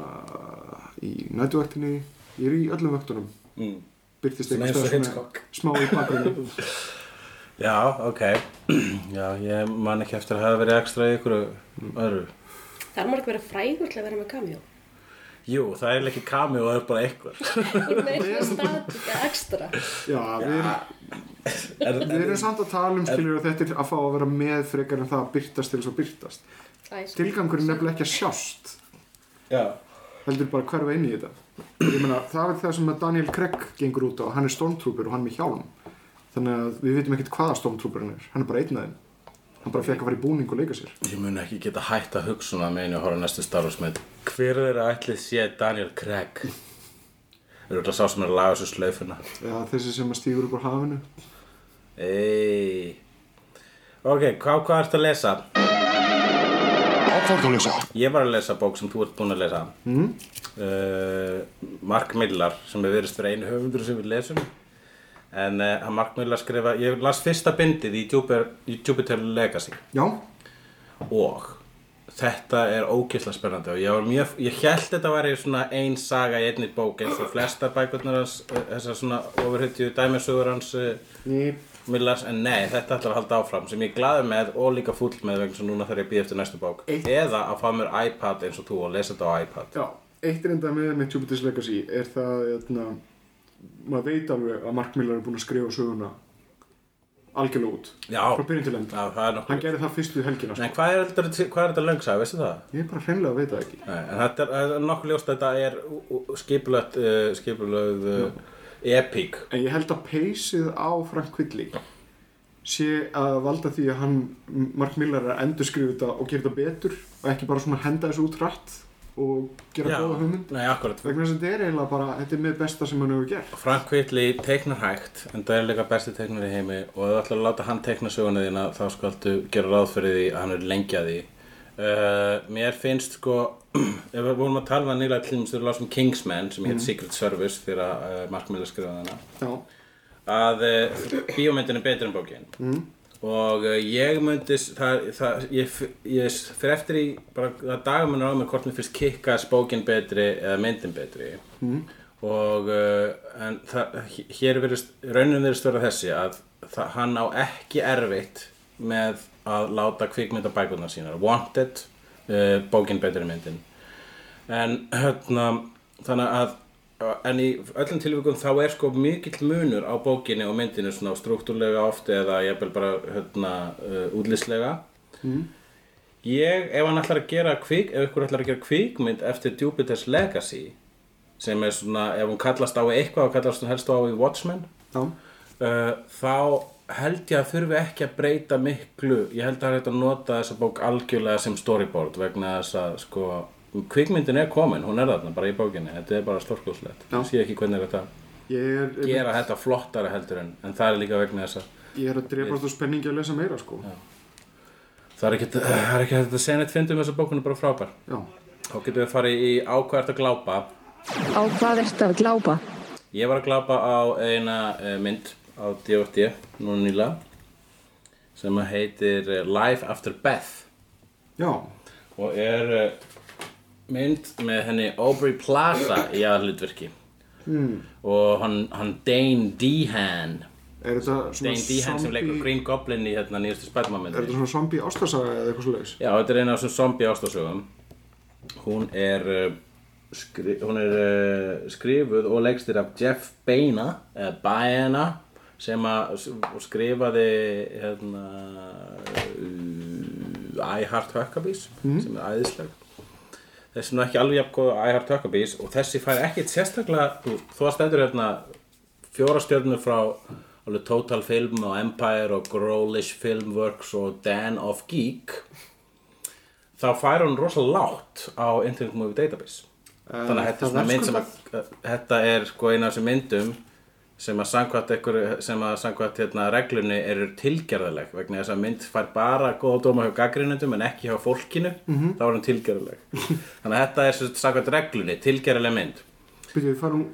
í nætuvaktinni, ég er í öllum vöktunum. Mm. Byrtist Svona eitthvað og stöð Hitchcock. smá í bakgrunni. Já, ok Já, ég man ekki eftir að hafa verið ekstra í ykkur öðru Það er maður ekki verið frægur til að vera með cameo. Jú, það er ekki kami og það er bara eitthvað Nei, það er statika ekstra. Já, við erum, er, við erum samt að tala um skiljur að þetta er að fá að vera með frekar en það að byrtast til þess að byrtast. Er Tilgangurinn er nefnilega ekki að sjást, Já, heldur bara að hverfa inn í þetta. Ég meina, það er það sem að Daniel Craig gengur út á, hann er stormtrooper og hann er með hjálm. Þannig að við vitum ekkert hvaða stormtrooper hann er, hann er bara einn af þeim. Hann bara fekk að fara í búning og leika sér. ég mun ekki geta hætt að hugsa svona með einu að horfa á næstu Star Wars mynd Hver er að ætlið sé Daniel Craig? Er þetta sá sem er að laga svo slaufuna? Já, þessi sem að stígur upp á hafinu. Ei Ok, hvað, hvað ertu að lesa? Hvað er að lesa? Ég var að lesa bók sem þú ert búin að lesa mm. Mark Millar sem er verið fyrir einu höfundur sem við lesum en uh, Mark Millar skrifa ég las fyrsta bindið í Jupiter, Legacy Já, og þetta er ógeðslega spennandi og ég, mjög, ég held þetta væri svona ein saga í einni bók eins og flestar bækurnar hans eh, þessar svona ofurhyttju dæmisögur hans uh, ég, Millars, en nei, þetta ætlar að halda áfram sem ég er glaður með og líka fúll með vegna sem núna þarf ég að býða eftir næstu bók Eitt- eða að fá mér iPad eins og þú og lesa þetta á iPad já, eitt reynda með með Jupiter's Legacy er það, hérna, maður veit alveg að Mark Millar er búinn að skrifa söguna algjörlega út. Já. Frá byrjun til enda. Er nokkuð Hann gerði það fyrstu helgina, sko. Nei, hvað er hvað er þetta löngsa, veistu það? Ég bara hreinlega veit það ekki. Nei, en þetta er, er nokkuð ljóst að þetta er skipulögt, uh, skipulögð uh, epic. En ég held að peysið á Frank Quidley sé að valda því að hann, Mark Millar er að endurskrifa þetta og gera þetta betur og ekki bara svona henda þessu út hratt og gera góða hugmynd. Nei, akkurat. Vegna þess að þetta er eiginlega bara, þetta er með besta sem hann hefur gert. Frank Whitley teiknar hægt en það er líka besti teiknar í heimi og ef þú ætlar að láta hann teikna söguna þína þá skaltu gera ráð fyrir því að hann er lengi að því uh, Mér finnst sko ef við vorum að tala um nýlega til þess að við lásum Kingsman sem heit Secret Service þegar uh, Mark Miller skrifaði hana að uh, bíómyndin er betur en bókin mm. og ég myndi það, það, ég, ég fyrir eftir í bara að dagamunur á mig hvort mér finnst kikkas bókin betri eða myndin betri mm. og en það, hér verðist raunin verðist vera þessi að hann á ekki erfitt með að láta kvikmyndabækurnar sínar. Wanted, uh, bókin betri en myndin. En hérna þannig að en í öllum tilvíkum þá er sko mikill munur á bókinni og myndinni svona struktúrlega oft eða jafnvel bara hérna uh, útlýslega ég, ef hann ætlar að gera kvik ef ykkur ætlar að gera kvikmynd eftir Jupiter's Legacy sem er svona, ef hún kallast á í eitthvað og kallast hún helst á í Watchmen já, uh, þá held ég að þurfi ekki að breyta miklu. Ég held að það er hægt að nota þessa bók algjörlega sem storyboard vegna þess að sko kvikmyndin er komin, hún er þarna bara í bókinni. Þetta er bara stórkóðslegt, Já. ég sé ekki hvernig er þetta ég er, gera þetta flottara heldur en en það er líka vegna þess að ég er að drefast á spenningi að lesa meira, sko. það er ekki, það er ekki að segja neitt fyndum þessa bókun er bara frábær. Já, þá getum við farið í ákvært að glápa? Á hvað ertu að glápa? ég var að glápa á eina uh, mynd á D.O.D. núna nýla sem heitir uh, Life After Beth. Já, og er uh, mynd með henni Aubrey Plaza í aðhlutverki mm. og hann, hann Dane Dehan. Er þetta svona Dane Dehan sem leikur zombie, Green Goblin í hérna nýjastu er þetta svona zombie ástarsaga eða eitthvað svo Já, þetta er eina af þessum zombie ástasögum hún er uh, skri, hún er uh, skrifuð og legstir af Jeff Baina eða Baena sem að skrifaði hérna uh, I Heart Huckabees sem er æðisleg þessi er nú ekki alveg jafn góð I Heart Huckabees og þessi fær ekkit sérstaklega þó að stendur hérna fjóra stjörnur frá alveg Total Film og Empire og Growlish Filmworks og Dan of Geek þá fær hún rosalega lágt á Internet Movie Database. Þannig að þetta er mynd sem að uh, þetta er sko eina af þessum myndum sem að samkvæmt hérna, reglunni eru tilgerðaleg vegna þess að mynd fær bara góða dóma hjá gaggrinundum en ekki hjá fólkinu Mhm. þá er hún tilgerðaleg þannig að þetta er samkvæmt reglunni tilgerðaleg mynd. Byrjuðu, fær hún,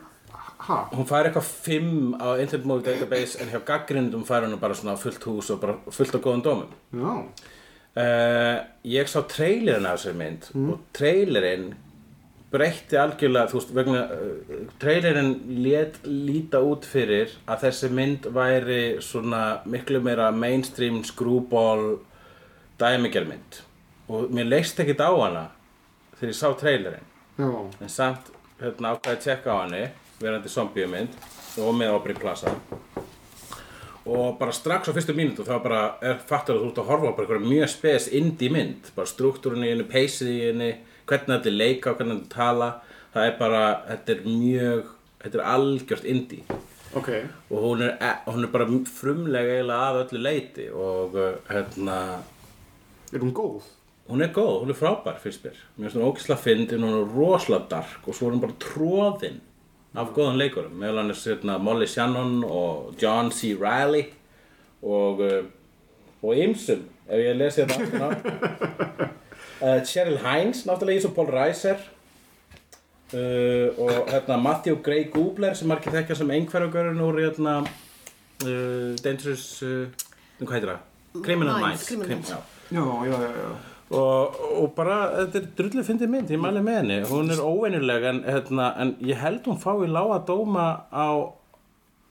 ha? hún fær eitthvað fimm á Internet Movie Database en hjá gaggrinundum fær hún bara svona fullt hús og bara fullt á góðum dómum. Já, Uh, ég sá trailerinn af þessari mynd og trailerinn breytti algjörlega, þú veist, vegna uh, trailerinn lét líta út fyrir að þessi mynd væri svona miklu meira mainstream screwball dæmigermynd. Og mér leist ekkert á hana þegar ég sá trailerinn. Já, en samt hérna ákvæði að tjekka á henni verandi zombiumynd og með Aubrey Plaza og bara strax á fyrstu mínútu þá bara er fattur að þú ert að horfa á bara einhverja mjög spes indie mynd. Bara struktúrun í henni, peysið í henni hvernig þetta er leika og hvernig þetta tala það er bara, þetta er mjög þetta er algjört indie ok. og hún er, e- hún er bara frumlega eiginlega að öllu leiti og uh, hérna Er hún góð? hún er góð, hún er frábær fyrst mér mér finnst hún ógislega fyndin, hún er rosalega dark og svo er hún bara tróðin af góðan leikurum, meðal hann er hérna, Molly Shannon og John C. Reilly og uh, og ymsum, ef ég lesi þetta á uh, Cheryl Hines, náttúrulega eins og Paul Reiser uh, og hérna Matthew Gray Gubler sem margir þekkja sem einhverjagörun úr hérna uh, Dangerous uh, hvað heitir það? Criminal Minds, já. Já, já, já, og, og bara, þetta er drullu fyndið mynd, ég mæli með henni hún er óvenjuleg en, hérna, en ég held hún fái lága dóma á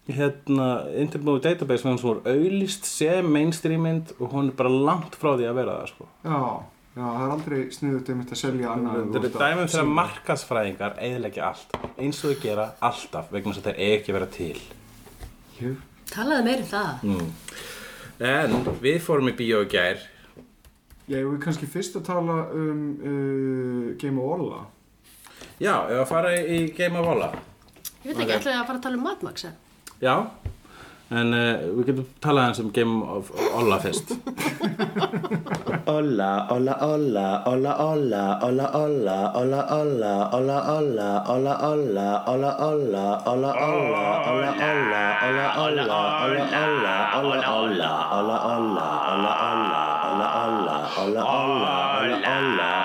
hérna Intermove Database hún er auðlist sem mainstream mynd og hún er bara langt frá því að vera það sko. Já, já, það er aldrei sniðut einmitt að selja annað. en þetta þú er ert að dæmum þegar selja. markasfræðingar eiginleggja allt, eins og þau gera alltaf vegna þess að þeir ekki að vera til Jú. Talaðu meir um það. en við fórum í bíó í gær Já, við kannski fyrst að tala um uh, Game of Olla. já, ef að fara í Game of Olla Ég veit ekki, ætlaði að fara að tala um Mad Max, eða? Já, en uh, við getum talað hans um Game of Olafest Ola, ola, ola Ola, ola, ola, ola Ola, ola, ola, ola Ola, ola, ola, ola Ola, ola, ola, ola Ola, ola, ola, ola Ola, ola, ola, ola Ola, ola, ola, ola Ola, ola, ola, olla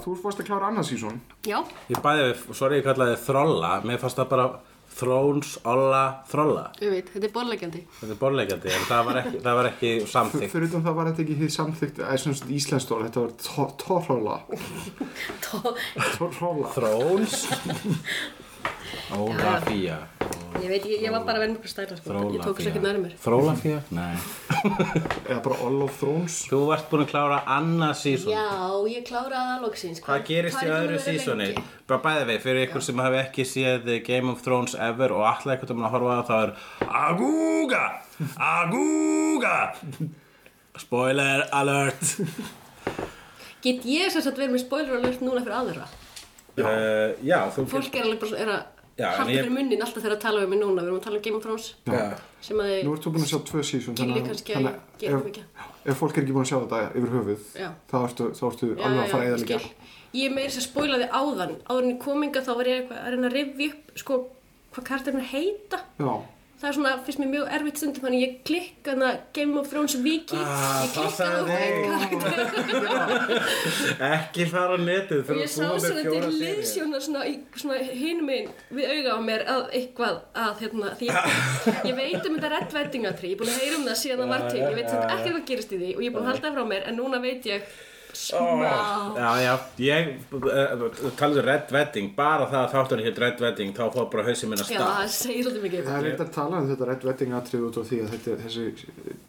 Olla, þú fórst að klára annað sísón. Já, Ég bæði við, sorry ég kallaði Þrolla, mér fannst það bara Thrones, Olla, Þrolla. ég veit, þetta er borlegjandi. Þetta er borleikandi, en það var ekki, það var ekki samþykkt. Fyrir utan það var þetta ekki því samþygt, eða svona svona íslenskt orð, þetta var Torrolla. Torrolla. Thrones, Óla Fía, Ég veit, ég, ég var bara að vera mjög stæla, sko. Ég tók þess ekki nærmur. Þróla Fía? Nei. Eða bara All of Thrones. Þú varst búin að klára annað sísón. Já, ég kláraði að loksins. Hvað gerist í öðru sísóni? Bara bæði við, fyrir ykkur sem hafi ekki séð Game of Thrones ever og alltaf eitthvað um að horfa á það, er Agúga! Agúga! Spoiler alert! Get ég sem sagt verið með spoiler alert núna fyrir aðra? Uh, já, þú Fólk er alveg bara er að ég- fyrir munnin alltaf þegar að tala um mig núna. Við erum að tala um Game of Thrones, að Nú þið ert þú búin að sjá tvö gildi kannski að ef, ef fólk er ekki búin að sjá þetta yfir höfuð, Já. þá ertu, þá ertu Já, alveg að fara að eða ég líka. Ég meiri sem spoilaði áðan. Áður en ég kominga þá var ég að reyna að rifja upp, sko, hvað karakterinn heita. Já. Það er svona, finnst mér mjög erfitt stundum, þannig ég klikka hana Game of Thrones wiki, Ah, ég klikka karakter. Ekki fara á netið og ég sá svona til liðsjóna svona, svona hinum einn við auga á mér að eitthvað að hérna, því ég, ég veit um þetta Red Wedding aðri, ég er búin að heyra um það síðan það var til, ég veit þetta ekki hvað gerist í því og ég er búin að halda frá mér en núna veit ég smá Já, já, ég uh, talaðu Red Wedding, bara það að þáttunni hétt Red Wedding, þá fór bara hausinn minna Já, stað. það segir svolítið mikið Það er reynd að tala um þetta Red Wedding atrið út á því að þetta, þessi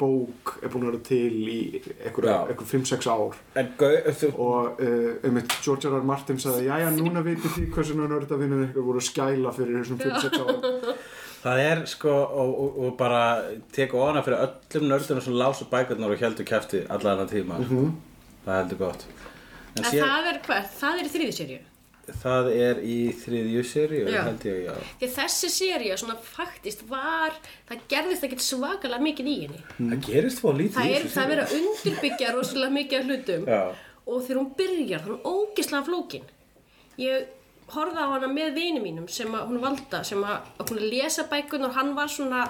bók er búin að vera til í einhverja Já. einhver 5-6 ár En gau, þú, og uh, um George R. R. Martin sagði jæja núna vitið því hversu nördavinnir eitthvað voru að skæla fyrir þessum 5-6 árum það er sko, og, og, og bara teka ofana fyrir öllum nördunum sem lásu bækurnar og heldur kæfti alla þennan tíma. Það heldur gott. En En síðan, það er hvað? Það er í þriði serju það er í þriðju seríu, Já. held ég, já. Að þessi serja svona faktist var það gerðist ekkert svakalega mikið í henni Það gerist fór lítið Það í er, þessu það er seríu. verið að undirbyggja rosalega mikið af hlutum Já. og þegar hún byrjar þá er hún ógislega flókin ég horfði á hana með vini mínum sem að hún valda sem að, að hún að lesa bækun og hann var svona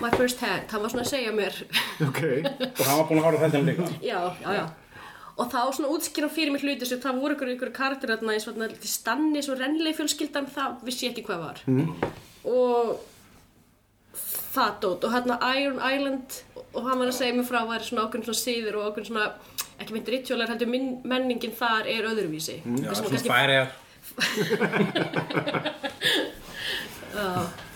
my first hand, hann var svona að segja mér ok, Og hann var búin að horfa á þetta líka. já, já, já og þá svona útskýra fyrir mér hluti sem það voru ykkur, ykkur karakter þarna þarna til Stannis og Renly fjölskyldan það vissi ég ekki hvað var mm. og það dót og hérna Iron Island og hann var að segja mér frá væri svona ákveðin svona síður og ákveðin svona ekki mynd ritualar heldur minn, menningin þar er öðruvísi mm. Já, svona kannski færiðar.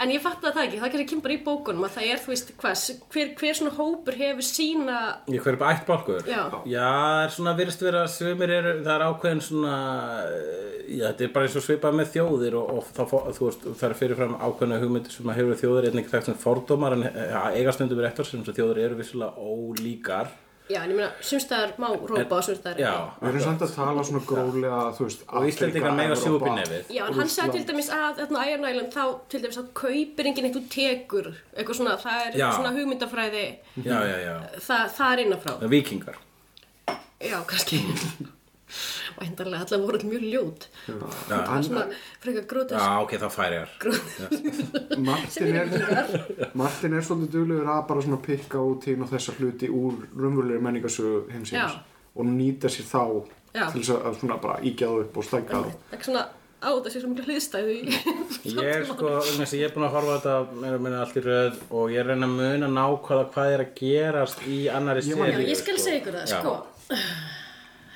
En ég fatt að það ekki, það kannski kemur bara í bókunum að það er, þú veist, hvað, hver, hver svona hópur hefur sína, Ég hver upp ætt bálkur? Já. Já, það er svona, virðist vera, svimir eru, það er ákveðin svona, eh, já, þetta er bara eins og svipað með þjóðir og, og þá, þú veist, það er fyrirfram ákveðina hugmyndir sem að hefur þjóðir einnig þekkt sem fordómar en ja, eiga stundum við rektor sem að þjóðir eru vissulega ólíkar. Já, en ég meina, sumstaðar má rópa og sumstaðar Já, ekki. við erum samt að tala svona gróflega þú veist, og Íslendingar mega sjúpa í nefið. Já, en hann sagði til dæmis að þarna Iron Island þá til dæmis að kaupir enginn eitthvað tekur, eitthvað svona, það er Já. svona hugmyndafræði, Já, já, já. það, það er innanfrá. Það er vikingar. Já, kannski. væntanlega allar voru mjög ljót. Það er svona frekar grótis Já, ok, þá fær ég Martin er, Martin er svolítið duglegur að bara svona pikka út hinn og þessa hluti úr raunverulegri menningasögu heimsins og nýta sér þá Já. til þess að svona bara ígja það upp og stækka það. Ekki svona á þetta sé svo mikla hliðstæðu í Ég er sko, að ég er búin að horfa þetta meira og minna allt í röð og ég er að reyna að muna nákvæða hvað er að gerast í annari seríu ég skal sko. segja ykkur það, sko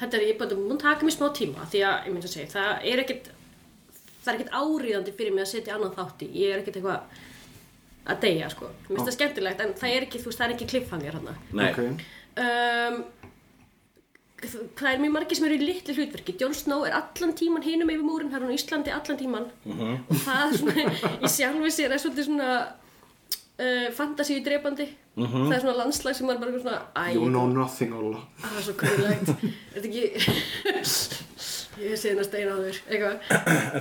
Þetta er, ég bara, mun taka mér smá tíma því að, ég myndi að segja, það er ekkert það er ekkert áríðandi fyrir mig að setja annan þátt í, ég er ekkert eitthvað að deyja, sko, mér finnst það skemmtilegt en það er ekki, þú veist, það er ekki kliffhangar hann Nei, Ok. um, það er mjög margir sem eru í litlu hlutverki. Jon Snow er allan tíman hinum yfir múrin það er hann á Íslandi allan tíman. Og það er svona, í sjálfi sér er svolítið svona uh, fantasíu drepandi. Það er svona landslag sem er bara eitthvað svona æ, You know nothing Óla það er svo grunlegt er þetta ekki ég sé hennar steina á þér.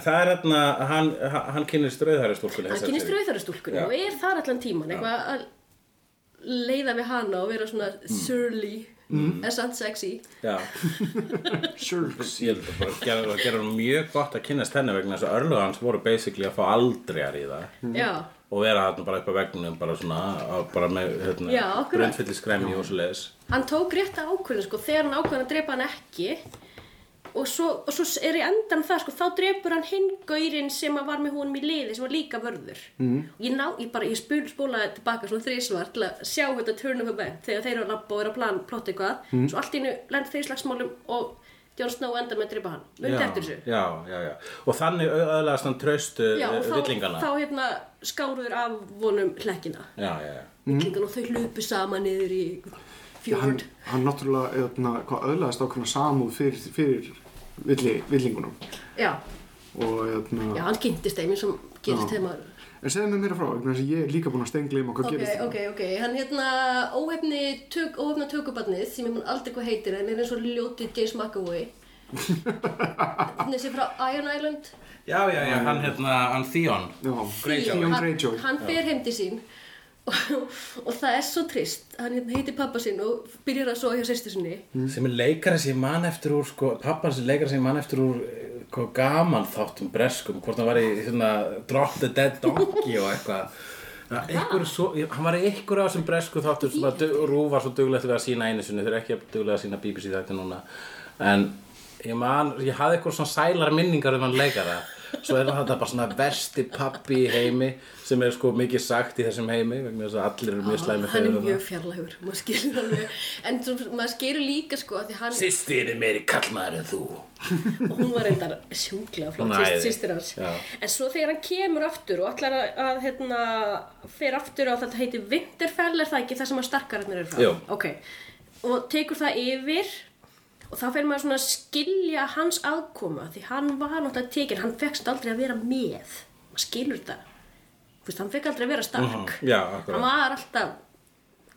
Það er hérna, hann, hann kynnist rauðhæri stúlkunni hann kynist rauðarastúlkunni Já. og er þar allan tíman eitthvað að leiða við hana og vera svona surly. En samt sexy. Já, Shirks ég held að bara gera, gera hann mjög gott að kynnast henni vegna þess að örlög hans voru basically að fá aldrei í það. Já og vera þarna bara upp á vegnum bara svona, bara með hérna, brundfyllir skremmi og svo leiðis hann tók rétt að ákvörðin sko, þegar hann ákvörðin að drepa hann ekki og svo, og svo er í endan það sko, þá drepur hann hinn gaurinn sem var með honum í liði sem var líka vörður. Mm. ég ná, ég bara, ég spul spólaði tilbaka svona þrísvar til að sjá þetta turn of event þegar þeir eru að labba og eru að plan plotta eitthvað. Svo allt í innu lenda þeir slagsmálum og Jon Snow enda með að drepa hann. Mundi eftir þessu. já, já, já, og þannig öðlaðast hann traustu Já, og þá, villingana þá hérna skáruður af vonum hlekkina. Já, já, já. Villingana og þau hlupu saman niður í hann, fjord hann náttúrulega eðna, hvað, öðlaðist ákveðna samúð fyrir, fyrir villi, villingunum. Já, og eðna, já, hann kynntist þeim eins og gerist þeim að en segðu mér meira frá vegna þess að ég er líka búin að stengla hvað Ok, gerist ok, ok, hann hérna óhefni tök, óhefna tökubarnið sem ég mun aldrei hvað heitir en er eins og ljóti James McAvoy. Þessi frá Iron Island? Já, já, já, hann hérna, hann Theon. Já, Greyjoy. Theon hann, Greyjoy. hann fer heim til sín og, það er svo trist. Hann hérna heitir pappa sinn og byrjar að sofa hjá sýstu sinni. Sem er leikari sem ég man eftir úr sko, pappans er leikari sem ég man eftir úr eh, hvað gaman þáttum breskum hvort hann var í hérna, Drop the Dead Donkey og eitthvað. Ja, einhver svo, hann var í einhver af þessum bresku þáttum sem Rú var svo duglegt við að sína einu sinni, þeir eru ekki duglega að sína BBC þetta núna. En ég man, ég hafði eitthvað svona sælar minningar um hann leikara svo er þetta bara svona versti pappi í heimi sem er sko mikið sagt í þessum heimi vegna þess að allir eru mjög slæmi hann er mjög fjarlægur maður skilur alveg en svo, maður skilur líka sko hann Sýstir er meiri kallmaður en þú og hún var reyndar sjúklega Hún flott æði. sýst- systir hans Já. en svo þegar hann kemur aftur og allar að, að hérna, fer aftur á þetta heitir Winterfell er það ekki það sem að stakkararnir eru frá Jú. ok, og tekur það yfir og þá fer maður svona að skilja hans aðkoma því hann var náttúrulega tekin hann fekkst aldrei að vera með maður skilur þetta Þú veist, hann fekk aldrei að vera stark Já, akkurat. hann var alltaf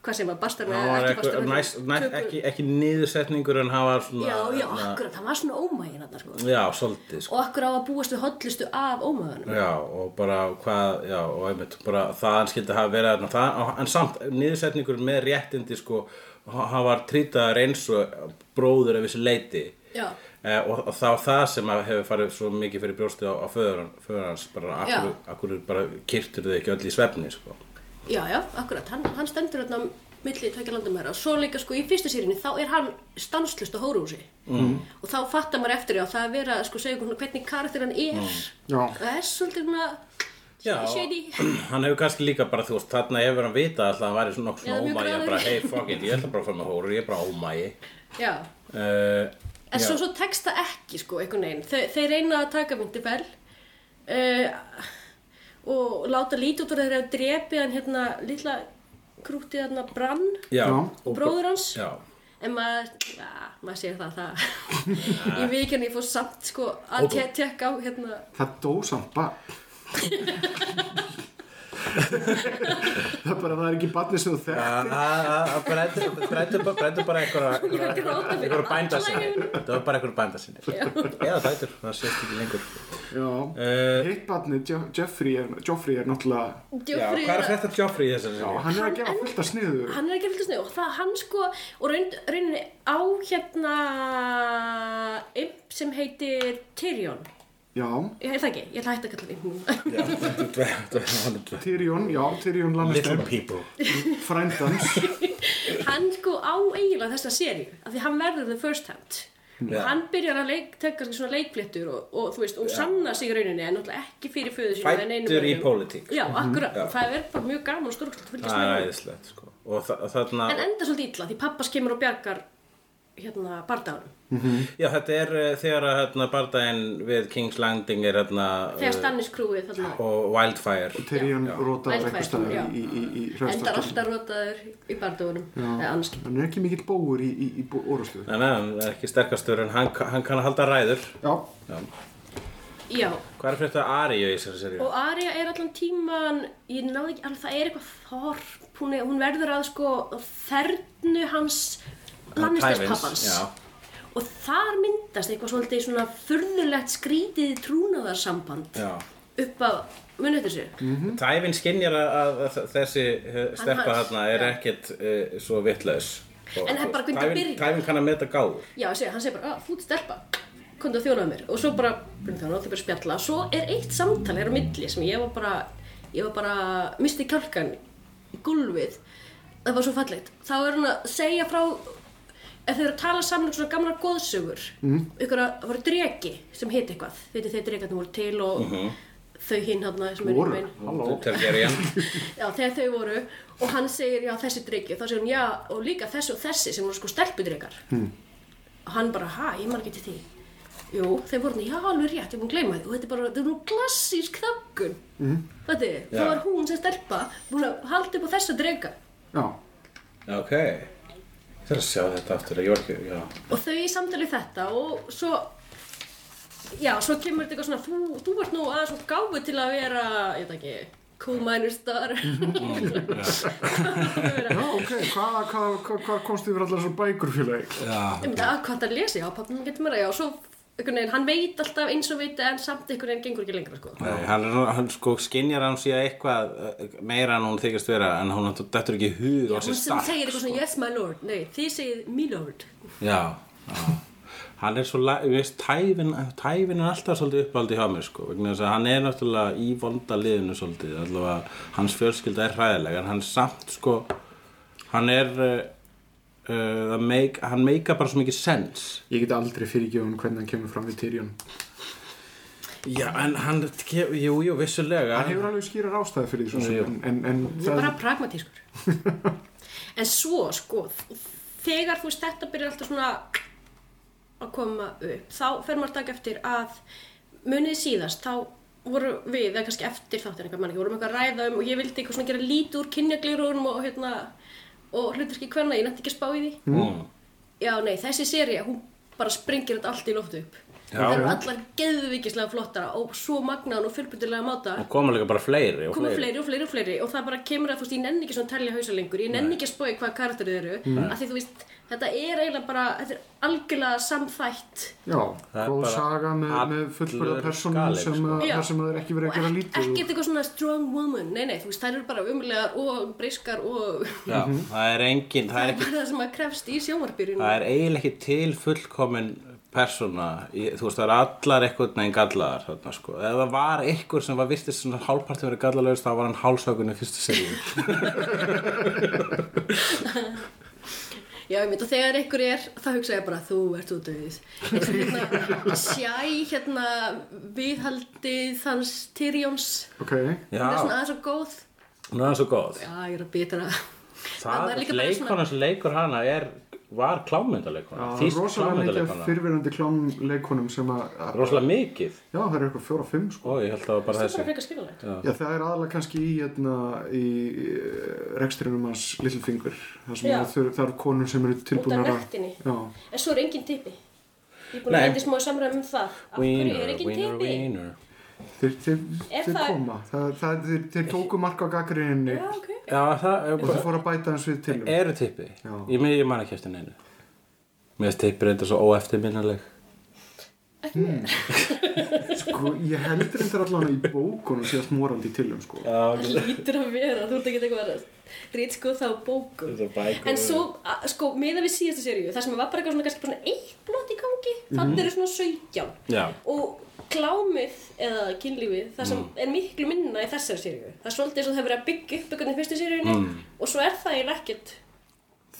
hvað sem var bastar með var ekki bastar næst, næst, ekki, ekki niðursetningur en hann var svona já, já, akkurat, hann var svona ómægin þarna, sko. já, svolítið sko. og akkur á að búast við hotlistu af ómæðunum já, og bara hvað já, og einmitt, bara það hann skildi verið þarna, það, en samt, niðursetningur með réttindi, sko hann var trýtaður eins og bróður af þessu leiti Já. eh, og, og þá það sem að hefur farið svo mikið fyrir brjóstið á, á föður, föður hans bara, akkur, akkur bara kyrtur þau ekki öll í svefni, sko? Já, já, akkurat, hann, hann stendur hérna á milli tvekja landamæra og svo líka sko í fyrstu sérinu þá er hann stanslust á hórúsi mm. og þá fattar maður eftir því að það er verið að sko segja hvernig karakter hann er. Já. það er svolítið svona Já, shady hann hefur kannski líka bara, þú veist, þarna hefur hann vitað alltaf að hann væri svona nokkuð Já, svona ómægi gráður. bara, hey, fuck it, ég ætla bara að fara með hóru, ég er bara ómægi Já, uh, en svo, svo tekst það ekki sko einhvern veginn, Þe, þeir reyna að taka myndi vel uh, og láta lítið út úr þeir hafa drepið hann hérna litla krútið hérna brann Já, og bróður hans. Já, En maður, já, maður sér það, það, ég veit ekki hann ég fór samt sko að te tekka á hérna, Það dó samt bara það er bara, það er ekki barni sem þú þekktir. Brendur brendur bara einhverja gráta fyrir einhverja bænda sinni andlaginu. Það var bara einhverja bænda sinni Eða dætur, það sést ekki lengur. Já, Eh, hitt barni, Je Jeffrey er, er náttúrulega Já, hvað er að frétta Joffrey í þessari séri? hann er að gefa fullt af sniðu hann er ekki fylgst snið og það hann sko og raun, rauninni á hérna imp sem heitir Tyrion Já, ég það ekki, ég ætla að kalla hann imp núna Tyrion, já, Tyrion Little Lannister people. Frændans. Hann sko á eiginlega þessa seríu af því hann verður the first hand. Já. hann byrjar að leik, tekka svona leikfléttur og, og þú veist, og sanna sig í rauninni en náttúrulega ekki fyrir föðu einum Fættur í pólitík já, akkurat, Já. það er bara mjög gaman og stórkvæmt að fylgjast Það er með æðislegt sko. Og þa- þarna en enda svolítið illa því pappas kemur og bjargar hérna bardaganum Já, þetta er uh, þegar að hérna, bardaginn við King's Landing er hérna þegar uh, Stannis krúið þarna og Wildfire. Tyrion rótaður Wildfire, eitthvað staðar já. í, í, í, í endar alltaf rotaður í ekki Hann er ekki mikill bóur í, í, í orðstöðu Nei, nei, hann er ekki sterkastur en hann, hann kann að halda ræður. Já, Já. já, Hvað er fyrir þetta Aríu í þessari seríu? og Arya er allan tíman ég náði ekki alveg, það er eitthvað þorp. Hún, er, hún verður að sko þernu hans Lannisters pappans. og þar myndast eitthvað svolítið svona furðulegt skrítið trúnaðarsamband Já. upp að muni þessu? Tævin skinnjar að, að, að þessi uh, steppa Hann- þarna er já. ekkert uh, svo vittlaus En það er bara hvernig það byrjar. Tævin kann að meta gáður já, ég segi, hann segir bara, að þú ert stelpa komdu að þjónaða mér. Og svo bara, það náttúrulega bara að spjalla. Svo er eitt samtal hér á milli sem ég var bara ég var bara, misti kjálkan í gulvið það var svo fallegt. Þá er hún að segja frá ef þau eru að tala saman um svona gamla góðsögur mm. ykkur að það voru dregi sem heit eitthvað, veitir þeir dregarnir voru til og þau hinn hann sem er voru, hinn Targaryen Já, þegar þau voru og hann segir, já, þessi drikki og þá segir hún, já, og líka þessi og þessi sem voru sko stelpudrykar hmm. og hann bara, ha, ég man ekki til því. Jú, þeir voru, já, alveg rétt, ég mun gleyma því. Og þetta er bara, þetta er nú klassísk þöggun. Mm. Þetta er, þá Já. var hún sem stelpa búin að halda upp á þessa drykka Já, Ok Að sjá þetta aftur Ég var ekki, já. Og þau í samtali þetta og svo já, svo kemur þetta eitthvað svona þú, þú ert nú aðeins svo gáfu til að vera ég veit ekki, cool minor star já, ok, hvað hva, hva, hva komst yfir allar svo bækur félagi? ég myndi að hvað það lesi, já, pappin getur mér að já, og svo veginn, hann veit alltaf eins og veit en samt einhvern veginn gengur ekki lengra sko. Nei, hann, hann sko skinjar hann síðan eitthvað uh, meira en hún þykist vera en hún dettur ekki hug á sér hún stark segir eitthvað svona, yes my lord. Nei, þið segið me lord. Já, já. Hann er svo, ég veist, tæfin, tæfin er alltaf svolítið uppáldi hjá mér sko vegna þess að hann er náttúrulega í vonda liðinu svolítið, allavega hans fjölskylda er hræðilega en hann samt sko hann er uh, make, hann meika bara svo mikið sens Ég get aldrei fyrirgefun hvernig hann kemur fram við Tyrion. Já, en hann, jú, jú, vissulega. Hann hefur alveg skýrar ástæði fyrir því svo en, en, en það er bara pragmatískur. En svo sko þegar þú veist þetta byrjar alltaf svona að koma upp þá fer maður að taka eftir að munið síðast þá voru við, eða kannski eftir þáttir einhver mann ekki, vorum eitthvað að ræða um og ég vildi eitthvað svona gera lítið úr kynjaglirurum og hérna og hluturski hvernig, ég nætti ekki að spá í því. Mm. já nei, þessi seria, hún bara springir þetta allt í loftu upp. Já. það eru allar geðvikislega flottara og svo magnaðan og fullbyrdilega máta og koma líka bara fleiri og koma fleiri, fleiri og fleiri og fleiri. Og það bara kemur að þú veist, ég nenni ekki svona að telja hausa lengur. Ég nenni ekki að spói hvað karakterið eru. Mm. af því þú veist, þetta er eiginlega bara þetta er algjörlega samþætt. Já, Það er góð bara saga með, með fullbörða sem, sko. að, Já. þar sem það er ekki verið að gera lítið ekkert eitthvað svona strong woman. Nei, nei, þú veist, þær eru bara umlegar og briskar og Já, það er engin, það það er er ekki bara það sem að krefst í sjónvarpyrjun það er eiginlega ekki til fullkomin persóna, í- þú veist það er allar eitthvað neginn gallaðar þarna sko. Ef það var einhver sem var vistist svona hálfparti verið gallalögst þá var hann hálsökunni fyrstu seríu Já, ég mynd og þegar einhver er, þá hugsa ég bara þú ert út auðið. Eins og hérna sjæ, hérna viðhaldið hans Tyrjóns, Ok, hún er svona aðeins og góð. Nú er hann svo góð Já, ég er að bitra. Það, er líka bara leikona sem leikur hana er, var klámyndaleikona rosalega mikið fyrfirandi klánleikonum sem að, Rosalega mikið. Já, það er eitthvað fjóra, fimm sko. Ó, ég held að það var bara Það er er aðalega kannski í, hérna, í eh, rekstrinum hans Littlefinger það, það eru konur sem eru tilbúin að En svo er engin tippi. Ég er búin að eitthvað smá samræðum um það. Af hverju er Wiener, engin wiener, tippi? wiener þeir, þeir, Er þeir það- koma það, það, þeir, þeir tóku mark á gaggrinni Já, ok. Já, það og þeir fóru að bæta hans við til eru tippi. Já. Ég, ég man ekki eftir neinu. Mér finnst tippi reynda svo óeftirminnaleg. sko, ég heldur þetta allan í bókunum síðast morandi í tilum sko. Já, Lítur að vera, þú ert ekki eitthvað að rít sko þá er bækur. En svo, sko, miða við síðasta seríu, það sem var bara eitthvað svona, svona eitt blótt í gangi, þannig eru svona 17. Já. Og klámið, eða kynlífið, það sem er miklu minna í þessari seríu. Það er svolítið eins og það hefur verið að byggja upp eitthvað í fyrstu seríunni og svo er það ekkert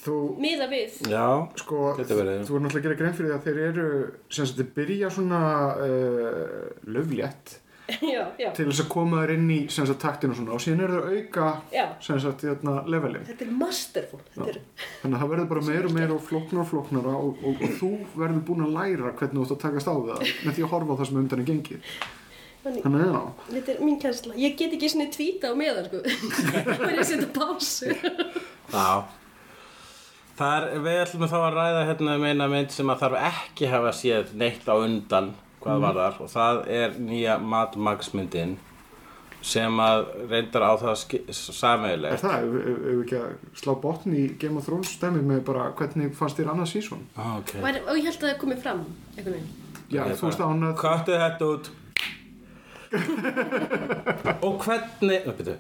þú, miða við. Já, sko, Getur verið. þú er náttúrulega að gera grein fyrir því að þeir eru sem sagt, þeir byrja svona uh, löflétt já, já. til þess að koma þér inn í sem sagt, taktinu og svona og síðan eru þau auka sagt, hérna, levelin Þetta er masterful. Þetta er, þannig að það verður bara meira og meira og flóknar og flóknara og, og, og þú verður búin að læra hvernig þú ætti að takast á við það með því að horfa á það sem undan er gengið þannig, þannig að þetta er mín kænsla. Ég get ekki svona tvíta á meðan, sko. Er að setja pásu. Já Það er, við ætlum þá að ræða hérna um eina mynd sem að þarf ekki hafa séð neitt á undan hvað var þar og það er nýja Mad Max myndin sem að reyndar á það er sameigileg það, ef við ekki að slá botn í Game of Thrones stemmið með bara hvernig fannst þér annað sísón ah, okay. Og, er, og ég held að það komið fram, einhvern veginn. já, þú veist án að Köttu þetta út Og hvernig Ö, byrju.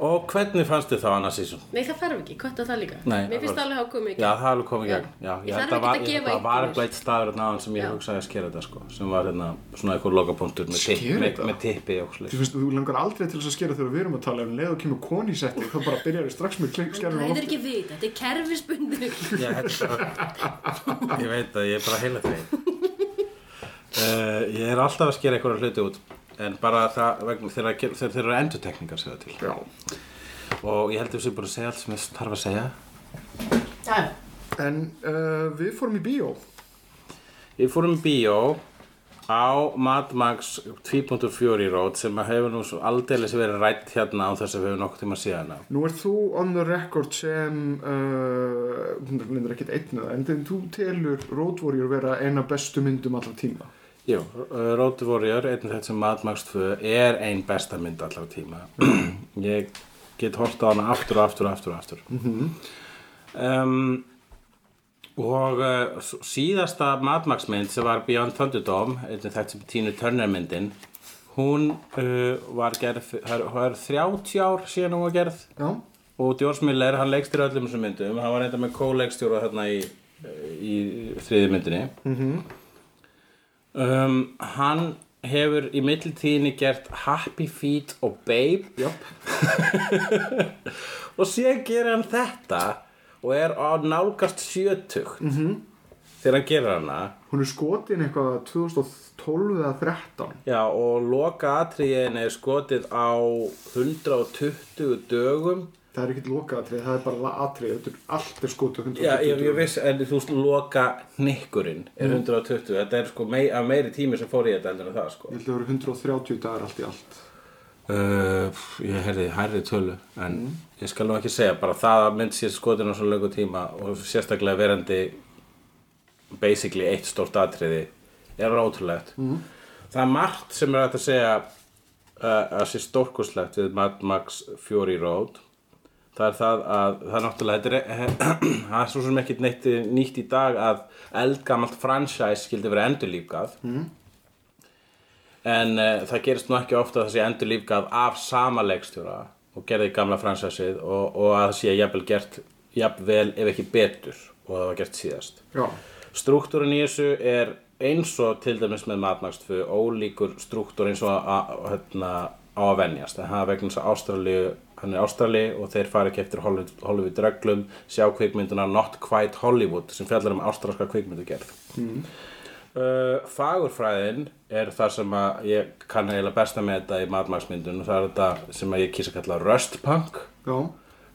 Og hvernig fannst þið þá annars sísón? Nei, það þarf ekki, kvötta það líka. Nei, Mér finnst það alveg hafa komið ekki. Já, það er alveg komið í gegn Já, Ég þarf að var- ekkert að gefa Það var eitthvað eitt staður náðan sem ég Já. hugsaði að skera þetta sko sem var hérna svona eitthvað lokapunktur með, tipp, Skera með, þetta? með tippi og þú slið finnst þú langar aldrei til þess að skera þegar við erum að tala en leið og kemur koni í setti þá bara byrjar þið strax með skerðum Það er ekki vita, þetta er kerfisbundur. Já, þetta Ég veit að ég er bara heila þeim uh, Ég er alltaf að skera eitthvað hluti út en bara það vegna þegar þeir, þeir eru endurtekningar segja til. Já, og ég held að við séum búin að segja allt sem ég þarf að segja. Já, en uh, við fórum í bíó. Við fórum í bíó á Mad Max 2.4 Road sem að hefur nú aldeilis verið rætt hérna á þess að við hefur nokkuð tíma síðan Nú ert þú on the record sem uh, er ekkert einn eða en þegar þú telur Road Warrior vera eina bestu myndum allra tíma Jú, uh, Road Warrior, einn af þetta sem 2 er ein besta mynd allar tíma. Ég get hort á hana aftur og aftur og aftur og aftur. Um, og uh, síðasta Mad Max mynd sem var Beyond Thunderdome einn af þetta sem Tínu Turner myndin hún uh, var gerð það er 30 ár síðan hún var gerð. Já, og George Miller, hann leikstýr öllum þessum myndum. Hann var reynda með co-leikstjóra þarna í, í þriði myndinni um, hann hefur í mittiltíðinni gert Happy Feet og Babe. Og síðan gerir hann þetta og er á nálgast 70 -hmm. þegar hann gerir hana. Hún er skotin eitthvað 2012 eða 13 Já, og loka atriðin er skotið á 120 dögum Það er ekkert lokaðatrið, það er bara atrið, þetta er allt er skotið 120 Já, ég, ég viss, en þú veist, loka nikkurinn er 120, þetta er sko mei, að meiri tími sem fór í þetta heldur en það, sko. Ég held að það eru 130 dagar allt í allt. Uh, ég heyrði hærri tölu, en ég skal nú ekki segja, bara það að mynd sér skotin á svo löngu tíma og sérstaklega verandi basically eitt stórt atriði er ótrúlegt. Mm. Það er margt sem er að segja uh, að sé stórkuslegt við Mad Max Fury Road það er það að það er náttúrulega er, það er svo sem ekki neitt nýtt í dag að eldgamalt franchise skildi vera endurlífgað. Mm. en uh, það gerist nú ekki ofta að það sé endurlífgað af sama leikstjóra og gerði gamla franchiseið og, og að það sé jafnvel gert jafnvel ef ekki betur og það var gert síðast. Já, Struktúrin í þessu er eins og til dæmis með 2 ólíkur struktúr eins og að, að, hérna, á að venjast. En það er vegna þess að Ástralíu hann er Ástrali og þeir fara ekki eftir Hollywood, Hollywood reglum. Sjá kvikmynduna Not Quite Hollywood sem fjallar um ástralska kvikmyndugerð mm. uh, Fagurfræðin er það sem að ég kann eiginlega besta með þetta í Mad Max myndun og það er þetta sem ég kýsa að kalla Rustpunk já,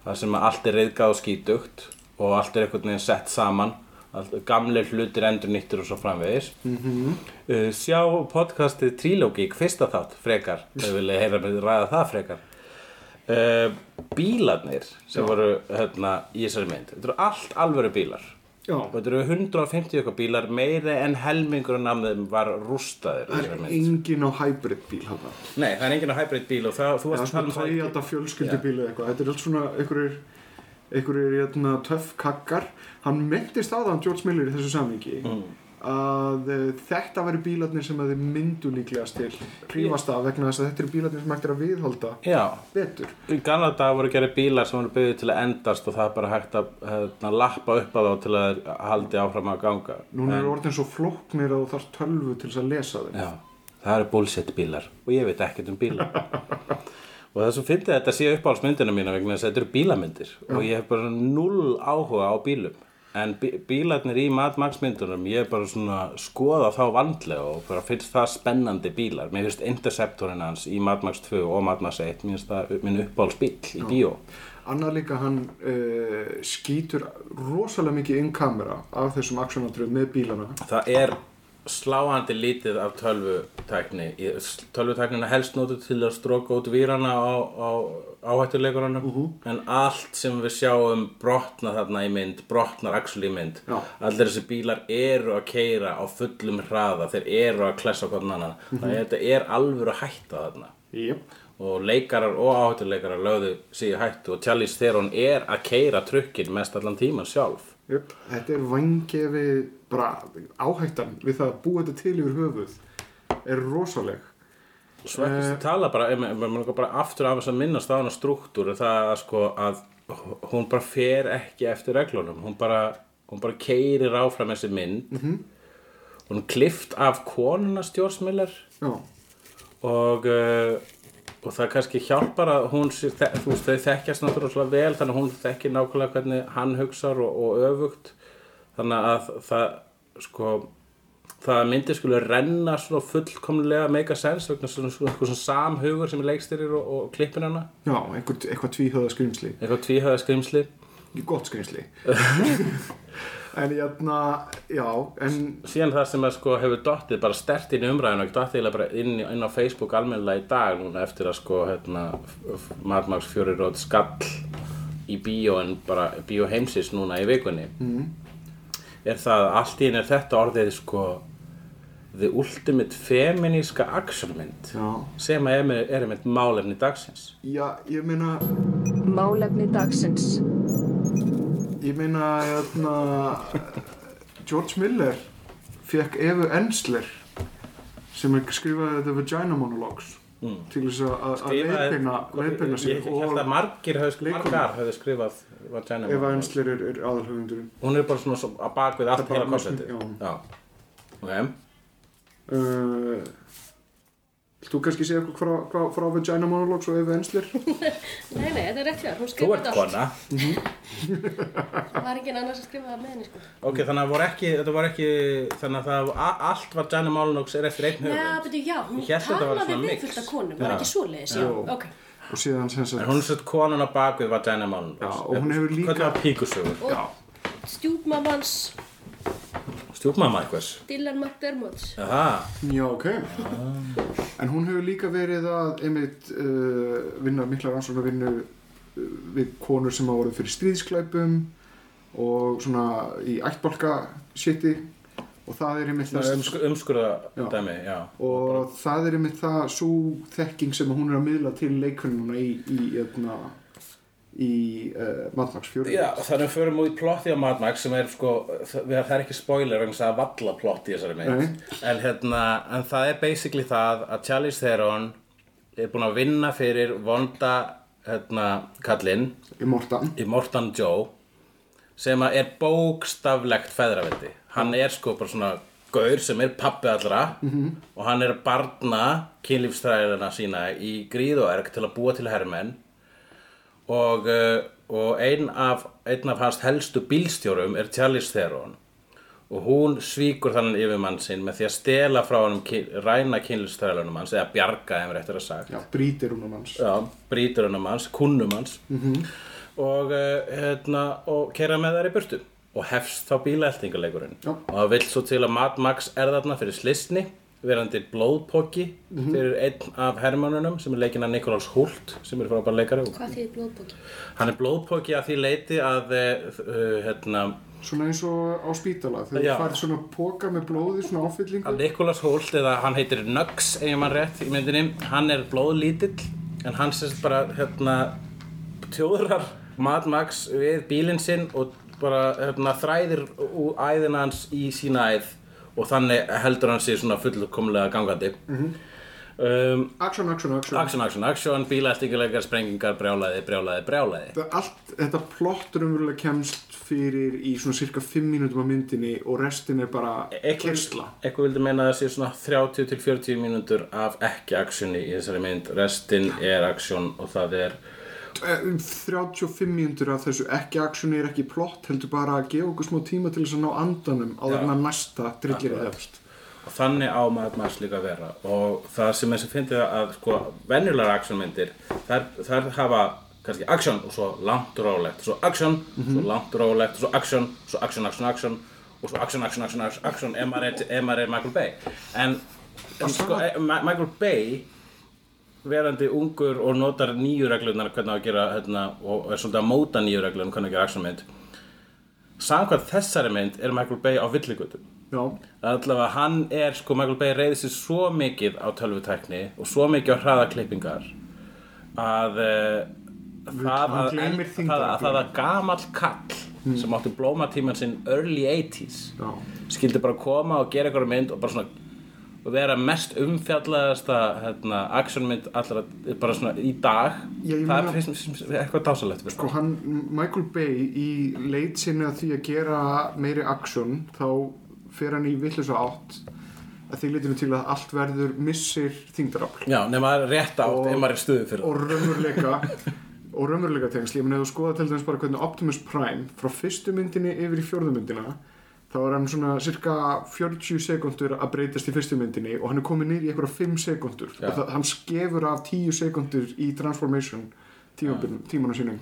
það sem að allt er reyðgað og skítugt og allt er einhvern veginn sett saman. Allt, gamlir hlutir endur nýttir og svo framvegis. -hmm. uh, sjá podcastið Trilogík fyrsta þátt frekar, þau vilja heyra með ræða það frekar uh, bílarnir sem voru hérna, í þessari mynd. Þetta eru allt alvöru bílar. Já. og þetta eru 150 eitthvað bílar meiri en helmingur af þeim var rústaðir Það er engin á hybrid bíl hana. Nei, það er enginn á hybrid bíl og það, þú Það er svona tala um það í- Toyota fjölskyldubíl eða eitthvað. Þetta er allt svona einhverjir einhverjir hérna, töff kakkar. Hann myndist hann George Miller í þessu samvíki Mm. Að uh, þetta væri bílarnir sem að þið myndu líklegast til hrífast af vegna þess að þetta eru bílarnir sem hægt er að viðhalda Já, betur. Í gamla dag voru gerði bílar sem voru byggðið til að endast og það er bara hægt að hérna, lappa upp á þá til að haldi áfram að ganga. Núna eru orðin svo flóknir að þú þarf tölvu til þess að lesa þeim Já, það eru bullshit bílar og ég veit ekkert um bílar. Og það sem að þetta sé uppáhaldsmyndina mína vegna þess að þetta eru bílamyndir og ég hef bara null áhuga á bílum en bí bílarnir í Mad Max myndunum ég hef bara svona skoða þá vandlega og bara finnst það spennandi bílar. Mér finnst Interceptorinn hans í Mad Max 2 og Mad Max 1 mér finnst það minn uppáhaldsbíl í bíó. Annað líka hann uh, skýtur rosalega mikið inn kamera af þessum aksjónatröð með bílana. Það er sláandi lítið af tölvutækni. Tölvutæknina helst notu til að stróka út vírana á, á áhættuleikurunum. En allt sem við sjáum brotna þarna í mynd, brotnar actually í mynd. Já. allir þessi bílar eru að keira á fullum hraða þeir eru að klessa hvern annan. Þannig að þetta er alvöru hætta þarna. Jep. og leikarar og áhættuleikarar lögðu í hættu og Charlize Theron er að keira trukkin mest allan tíman sjálf Jep. Þetta er vangefi bara áhættan við það að búa þetta til yfir höfuð er rosaleg. Svo ekki uh, tala bara, ef maður bara aftur af þess að minnast á hana struktúr það að sko að hún bara fer ekki eftir reglunum. Hún bara, hún bara keirir áfram þessi mynd. -hmm. hún klift af konuna stjórnsmiller. Já, og uh, og það kannski hjálpar að hún sé, þe- þú veist, þau þekkjast náttúrulega vel þannig að hún þekkir nákvæmlega hvernig hann hugsar og, og öfugt. Þannig að það sko það að myndi skulle renna svona fullkomlega vegna svona, svona, svona, svona samhugur sem er leikstyrir og, og klippin hana. Já eitthvað tvíhöða skrimsli eitthvað tvíhöða skrimsli Gott skrimsli En jæna, já En síðan það sem að sko hefur dottið bara stert inn í umræðinu og dottið eiginlega bara inn, í- inn á Facebook almennilega í dag núna eftir að sko hérna Mad Max Fury Road skall í bíó en bara bíó heimsins núna í vikunni mm. er það að allt í einu er þetta orðið sko the ultimate feminíska actionmynd sem er, með- er með málefni dagsins já ég meina Málefni dagsins. Ég meina jæna, George Miller fekk Evu Ensler sem skrifaði The Vagina Monologues til þess að- leiðbeina sig ég held að margir höfðu skrifað, Vagina Eva Monologues. Ensler er, er aðalhöfundurinn hún er bara svona svo að bak við allt já. já. ok uh, þú kannski segja eitthvað frá, frá, frá Vagina Monologues og Eva Ensler? Nei, nei, þetta er rétt hjá þér, hún Þú skrifaði ert þetta allt. kona Það var enginn annars að skrifa það með henni, sko. Ok, þannig að ekki, þetta voru ekki Þannig að það, allt var Gianni Molyneux er eftir einn Já, höfund betur, já, hún talaði við fullt af konum, var Já. ekki svoleiðis, já, Jú. ok. og síðan sem En sagt hún er sett konan á bakvið var Gianni Molyneux Já, og hún hefur líka- Hvað var píkusögur? Og stjúpmamans Stjúpmamma einhvers? Dylan McDermott. Já, ok. En hún hefur líka verið að einmitt uh, vinna mikla rannsóknar vinnu uh, við konur sem hafa voruð fyrir stríðsklæpum og svona í ættbólka shiti. Og það er einmitt það umskur, umskurða dæmi, já. Og það er einmitt það svo þekking sem hún er að miðla til leikvinnuna í í, í, í uh, Mad Max 4 Já, þannig að við förum út í plotti á Mad Max sem er sko, það er ekki spoiler að það er valla plott í þessari mynd. En, hérna, en það er basically það að Charlize Theron er búin að vinna fyrir vonda hérna, kallinn í Mortan í Morton Joe sem er bókstaflegt feðraveldi. Hann er sko bara svona gaur sem er pappi allra -hmm. og hann er að barna kynlífstræðina sína í gríð og erg til að búa til hermenn og, uh, og ein af, ein af hans helstu bílstjórum er Charlize Theron. Og hún svíkur þannig yfirmann sinn með því að stela frá ky- ræna kynlífstræðunum hans eða bjarga þeim réttur að sagt. Já, brítir hún um hans. Já, brýtur hann um hans, kunnum hans. Og, uh, hérna, og kera með þær í burtu. Og hefst þá bílaeltingaleikurinn Já. og það vill svo til að Mad Max er þarna fyrir slisni verandi blóðpóki fyrir einn af hermannunum sem er leikinn af Nicholas Hoult sem er frábær leikari. Hvað þýðir blóðbóki? hann er blóðpóki að því leiti að uh, hérna, svona eins og á spítala þegar þú færð svona póka með blóði svona áfyllingu. Að Nicholas Holt, eða hann heitir Nuggs, ef ég mann rétt í myndinni, hann er blóðlítill, en hann sérst bara, hérna, tjóðrar Mad Max við bílinn sinn og bara, hérna, þræðir úr æðina hans í sína æð og þannig heldur hann sig svona fullkomlega gangandi. um, action, action, action, action, action, action, bílæstinguleikar, sprengingar, brjálæði, brjálæði, brjálæði. Það allt, þetta plott raunverulega kemst fyrir í svona cirka 5 mínútum af myndinni og restin er bara kyrsla Eitthvað vildi meina að það sé svona 30 til 40 mínútur af ekki actioni í þessari mynd. Restin er action og það er 35 mínútur af þessu ekki actioni er ekki plott heldur bara að gefa okkur smá tíma til þess að ná andanum á þarna næsta drillir hefst og þannig á maður maður líka að vera og það sem þessi fyndið að sko venjulegar actionmyndir þær, þær hafa kannski action og svo langt og rólegt svo action, svo langt og rólegt svo action, svo action, action, action og svo action, action, action, action, action ef maður er, er Michael Bay en, en sko, eh, Michael Bay verandi ungur og notar nýju reglunar hvernig að gera hérna, og er svolítið að móta nýju reglunar hvernig að gera actionmynd samkvæmt þessari mynd er Michael Bay á villigutum allavega hann er sko Michael Bay reyði sér svo mikið á tölvutækni og svo mikið á hraðaklippingar að uh, það, að, að, að að gamall kall sem átti blómatíman sinn early 80s já. skildi bara koma og gera eitthvað mynd og bara svona og vera mest umfjallaðasta hérna, actionmynd allra bara svona í dag. Já, það er eitthvað dásalegt við Sko hann, Michael Bay í leit sinni að því að gera meiri action þá fer hann í villis átt að því leitinu til að allt verður missir þingdarafl Já, nema rétt átt Og- maður er stuðu fyrir og raunveruleika og raunveruleika tengsl, ég meni ef þú skoða til dæmis bara hvernig Optimus Prime frá fyrstu myndinni yfir í fjórðu myndina þá er hann svona cirka 40 sekundur að breytast í fyrstu myndinni og hann er komið niður í einhverja 5 sekundur. Já. og það, hann skefur af 10 sekundur í transformation tímanum sínum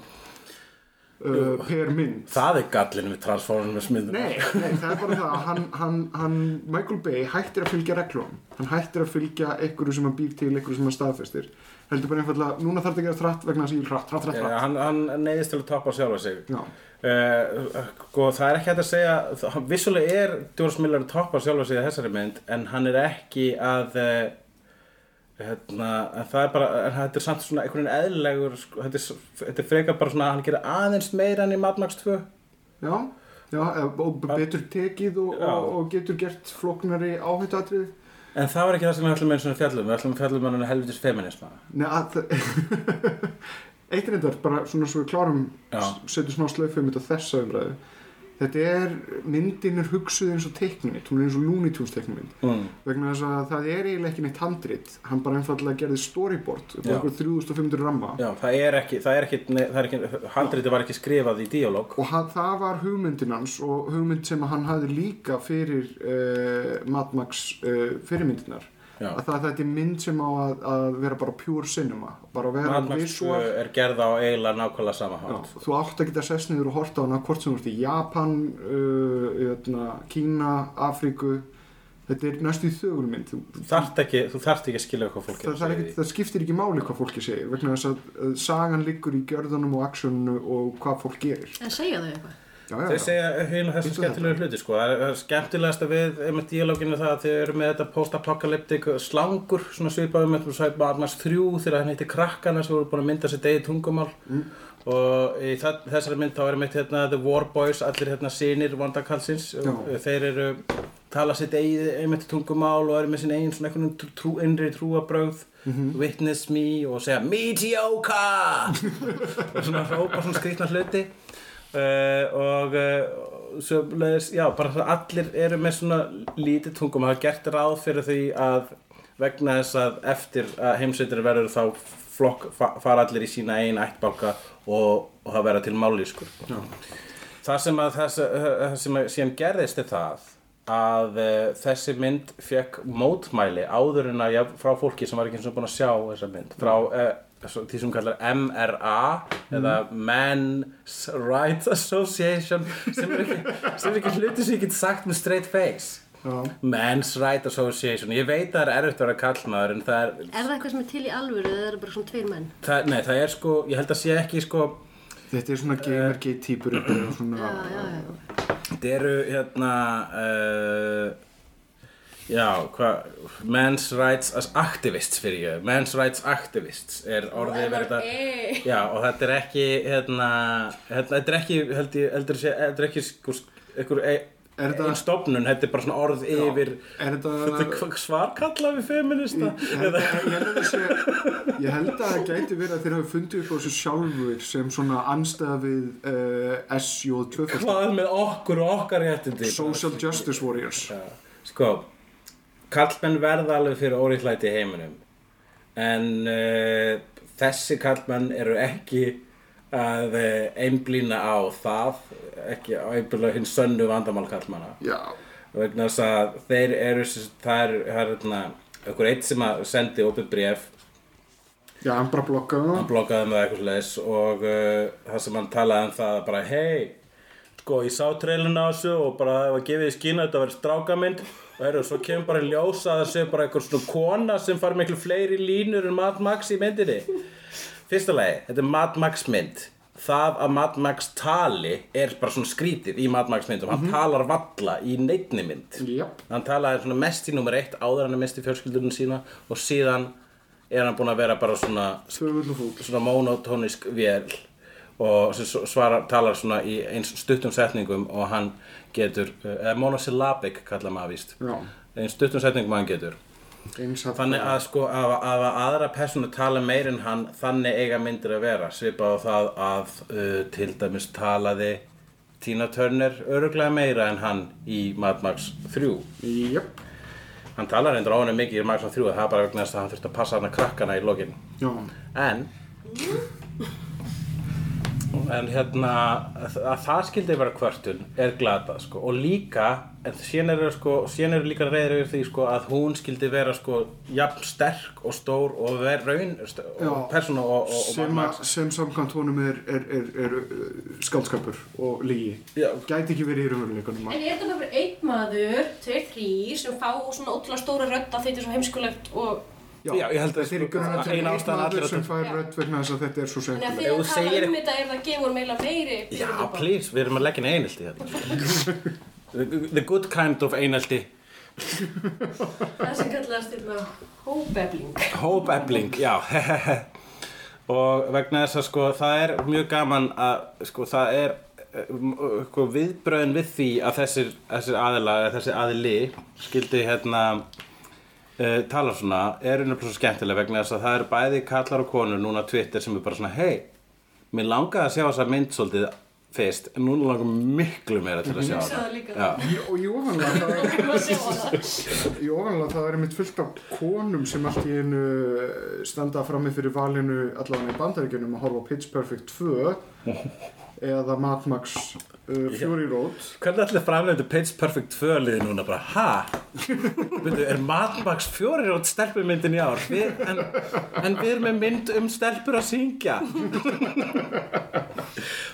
uh, per mynd. Það er gallin við Transformers myndum Nei, nei, það er bara það. Að hann, hann, hann, Michael Bay hættir að fylgja reglum. Hann hættir að fylgja einhverju sem hann býr til einhverju sem hann staðfestir. Heldur bara einfallega, núna þarf þetta að gera þrætt vegna þess að ég er hratt hann, hann neyðist til að toppa sjálfa sig. Já, uh, sko, það er ekki hægt að segja það- vissulega er George Miller að toppa sjálfa sig í þessari mynd en hann er ekki að uh, hérna, en það er bara þetta er samt svona einhvern veginn eðlilegur sko, þetta, er, er frekar bara svona að hann gerir aðeins meira enn í Mad Max 2 já, já eða- og betur tekið og, og, og getur gert flóknari áhættuatrið en það var ekki það sem við ætlum og fjallum við ætlum að fjallum hann helvitis feminisma Nei, að Eitt er þetta, bara svona svo við klárum setjum smá slöfum þetta þessa umræðu. Þetta er, myndin er hugsuð eins og teiknumind, hún er eins og Looney Tunes teiknumind mm. vegna þess að það er eiginlega ekki neitt handrit. Hann bara einfallega gerði storyboard upp á okkur 3500 ramma. Já, það er ekki, það er ekki, það er ekki handriti var ekki skrifað í díalóg og hann, það var hugmyndin hans og hugmynd sem hann hafði líka fyrir uh, Mad Max uh, fyrirmyndinar Já. að það þetta er mynd sem á að, að vera bara pure cinema bara vera Mad Max 2 visual er gerð á eiginlega nákvæmlega sama Já, hátt. þú átt að geta sest niður og horta á hana hvort sem þú ert í Japan, uh, jötna, Kína, Afríku. Þetta er næstu í þögulmynd þú, Þú þarft ekki, þú þarft ekki að skilja hvað fólk er það, að það, það skiptir ekki máli hvað fólki segir vegna þess að sagan liggur í gjörðunum og actioninu og hvað fólk gerir. En segja þau eitthvað? Já, já, já. segja hérna þessu Vittu skemmtilegu hluti sko. Skemmtilegasta við einmitt díalóginu það að þau eru með þetta post-apocalyptic slangur svona svipaðum með Max 3 þegar hann heitir krakkana sem voru búin að mynda sér degi tungumál. Og í þessari mynd þá er einmitt hérna The War Boys, allir hérna sinir vondakalsins, Já. þeir eru tala sitt eigið einmitt tungumál og eru með sin eigin svona einhvern trú, trú, innri trúabrögð witness me og segja mediocre! Og svona hrópa svona skrýtna hluti uh, og uh, svo leiðis, já, bara allir eru með svona lítið tungum það er gert ráð fyrir því að vegna þess að eftir að heimsveitir verður þá flokk, fa fara allir í sína einn ættbálka og, og það verða til mállískur það sem að það sem að síðan gerðist er það að uh, þessi mynd fekk mótmæli áður en að já, frá fólki sem var ekki eins og búin að sjá þessa mynd. Frá því sem kallar MRA eða Men's Rights Association sem er ekki, sem er ekki hluti sem ég get sagt með straight face Já. Men's Rights Association ég veit að það er erfitt að vera kallmaður en það er, Er það eitthvað sem er til í alvöru eða er það bara svona tveir menn? það, nei, það er sko ég held að sé ekki sko þetta er svona gamergate típur eitthvað svona, Já, já, já. Þetta eru hérna uh, Já, hvað Men's Rights as Activists fyrir ég. Men's Rights Activists er orðið verið MRA. þetta. Já, og þetta er ekki hérna, hérna þetta er ekki held ég, heldur sé, þetta er ekki sko, einhver Er ein, þetta- ein stofnun, þetta er bara svona orð yfir Er þetta er svarkalla við feminista Ég held, að, ég, að það sé, ég held að það gæti verið að þeir hafi fundið upp á þessu sjálfur sem svona anstæða við uh, SJ2 Hvað með okkur og okkar réttindi? Social Justice Warriors. Sko, kallmenn verða alveg fyrir óriðlæti heiminum. En uh, þessi kallmenn eru ekki að uh, einblýna á það ekki á einblýna hinn sönnu vandamál kallmanna vegna þess að þeir eru það er, einhver eitt sem að sendi opið bréf. Já, hann bara blokkaði hann það blokkaði með eitthvað leis og uh, það sem hann talaði um það bara hei, sko ég sá trailina á þessu og bara það var gefið í skína þetta var strákamynd og heyrðu, svo kemur bara ljósa að það sé bara eitthvað svona kona sem far miklu fleiri línur en Mad Max í myndinni. Fyrsta lagi, þetta er Mad Max mynd. Það að Mad Max tali er bara svona skrítið í Mad Max myndum. Hann talar valla í neittni mynd. Jáp, hann talaði svona mest í nummer eitt áður hann er mest í fjölskyldunum sína og síðan er hann búinn að vera bara svona svona monotónisk vél og sem s- svarar, talar svona í eins stuttum setningum og hann getur, eh, eða monosyllabic kallar maður víst. Eins stuttum setningum hann getur. Eins að þannig að sko að, að aðra persónu tala meir en hann þannig eiga myndir að vera. Svipað á það að uh, til dæmis talaði Tina Turner öruglega meira en hann í Mad Max 3 Jáp, hann talar endur á henni mikið í Mad Max 3 það er bara vegna þess að hann þurfti að passa hann að krakkana í lokin. Já, en en hérna að, að það skildi vera kvörtun er glata sko og líka en síðan eru sko eru líka reyður yfir því sko að hún skildi vera sko jafn sterk og stór og ver raun og Já. persóna og, og, og sem, að, sem samkvæmt honum er, er, er, er uh, skaldskapur og lígi Já. Gæti ekki verið í raunveruleikunum En er þetta bara einn maður, tveir, þrýr sem fá svona ótrúlega stóra rödd að þetta er svo heimskulegt og Já, ég held að eru sko, grunninn til ein einn ástæðan allir sem að fær rödd vegna þess að þetta er svo Þannig að þú það tala segir- um þetta er það gefur meila meiri Já, please, við erum að leggja inn einelti hérna. The, good kind of einelti. Það sem kallast hérna hóbebling Hópefling, já. Og vegna þess að sko það er mjög gaman að sko það er eh, sko, viðbröðin við því að þessir, þessir aðila eða þessi aðili skildi hérna uh, tala svona er unnum svo skemmtilega vegna þess að það eru bæði kallar og konur núna á Twitter sem er bara svona hei, mér langaði að sjá þessa mynd svolítið fyrst en núna langar miklu meira til að sjá hana. Og í ofanlega það er er einmitt fullt af konum sem allt í einu standa frammi fyrir valinu allavega í bandaríkjunum að horfa á Pitch Perfect 2 eða Mad Max uh, Fury Road Hvernig ætlaði framleiðu Pitch Perfect 2 liði núna bara, ha? Er Mad Max 4 rót stelpumyndin í ár? Við, en, en við erum með mynd um stelpur að syngja.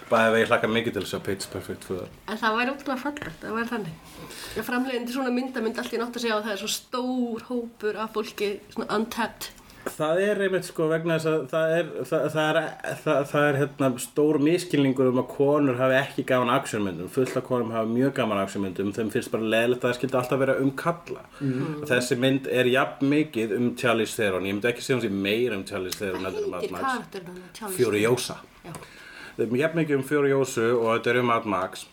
Bæði vegi hlaka mikið til að sjá Pitch Perfect 2. En það væri ótrúlega fallegt, það væri þannig. Ég framleiðandi svona mynda myndi allt í nátt að segja að það er svo stór hópur af fólki, svona untapped. Það er einmitt sko vegna þess að það er, það, það er, það, það er hérna, stór miskilningur um að konur hafi ekki gaman actionmyndum. Fullt af konum hafa mjög gaman actionmyndum. Þeim finnst bara leðilegt að það skildi alltaf vera um kalla. Mm. Þessi mynd er jafn mikið um Charlize Theron. Ég myndi ekki segja hún sé meira um Charlize Theron Mad heitir. Já. Það er jafn mikið um Furiosu og þetta er um Mad Max.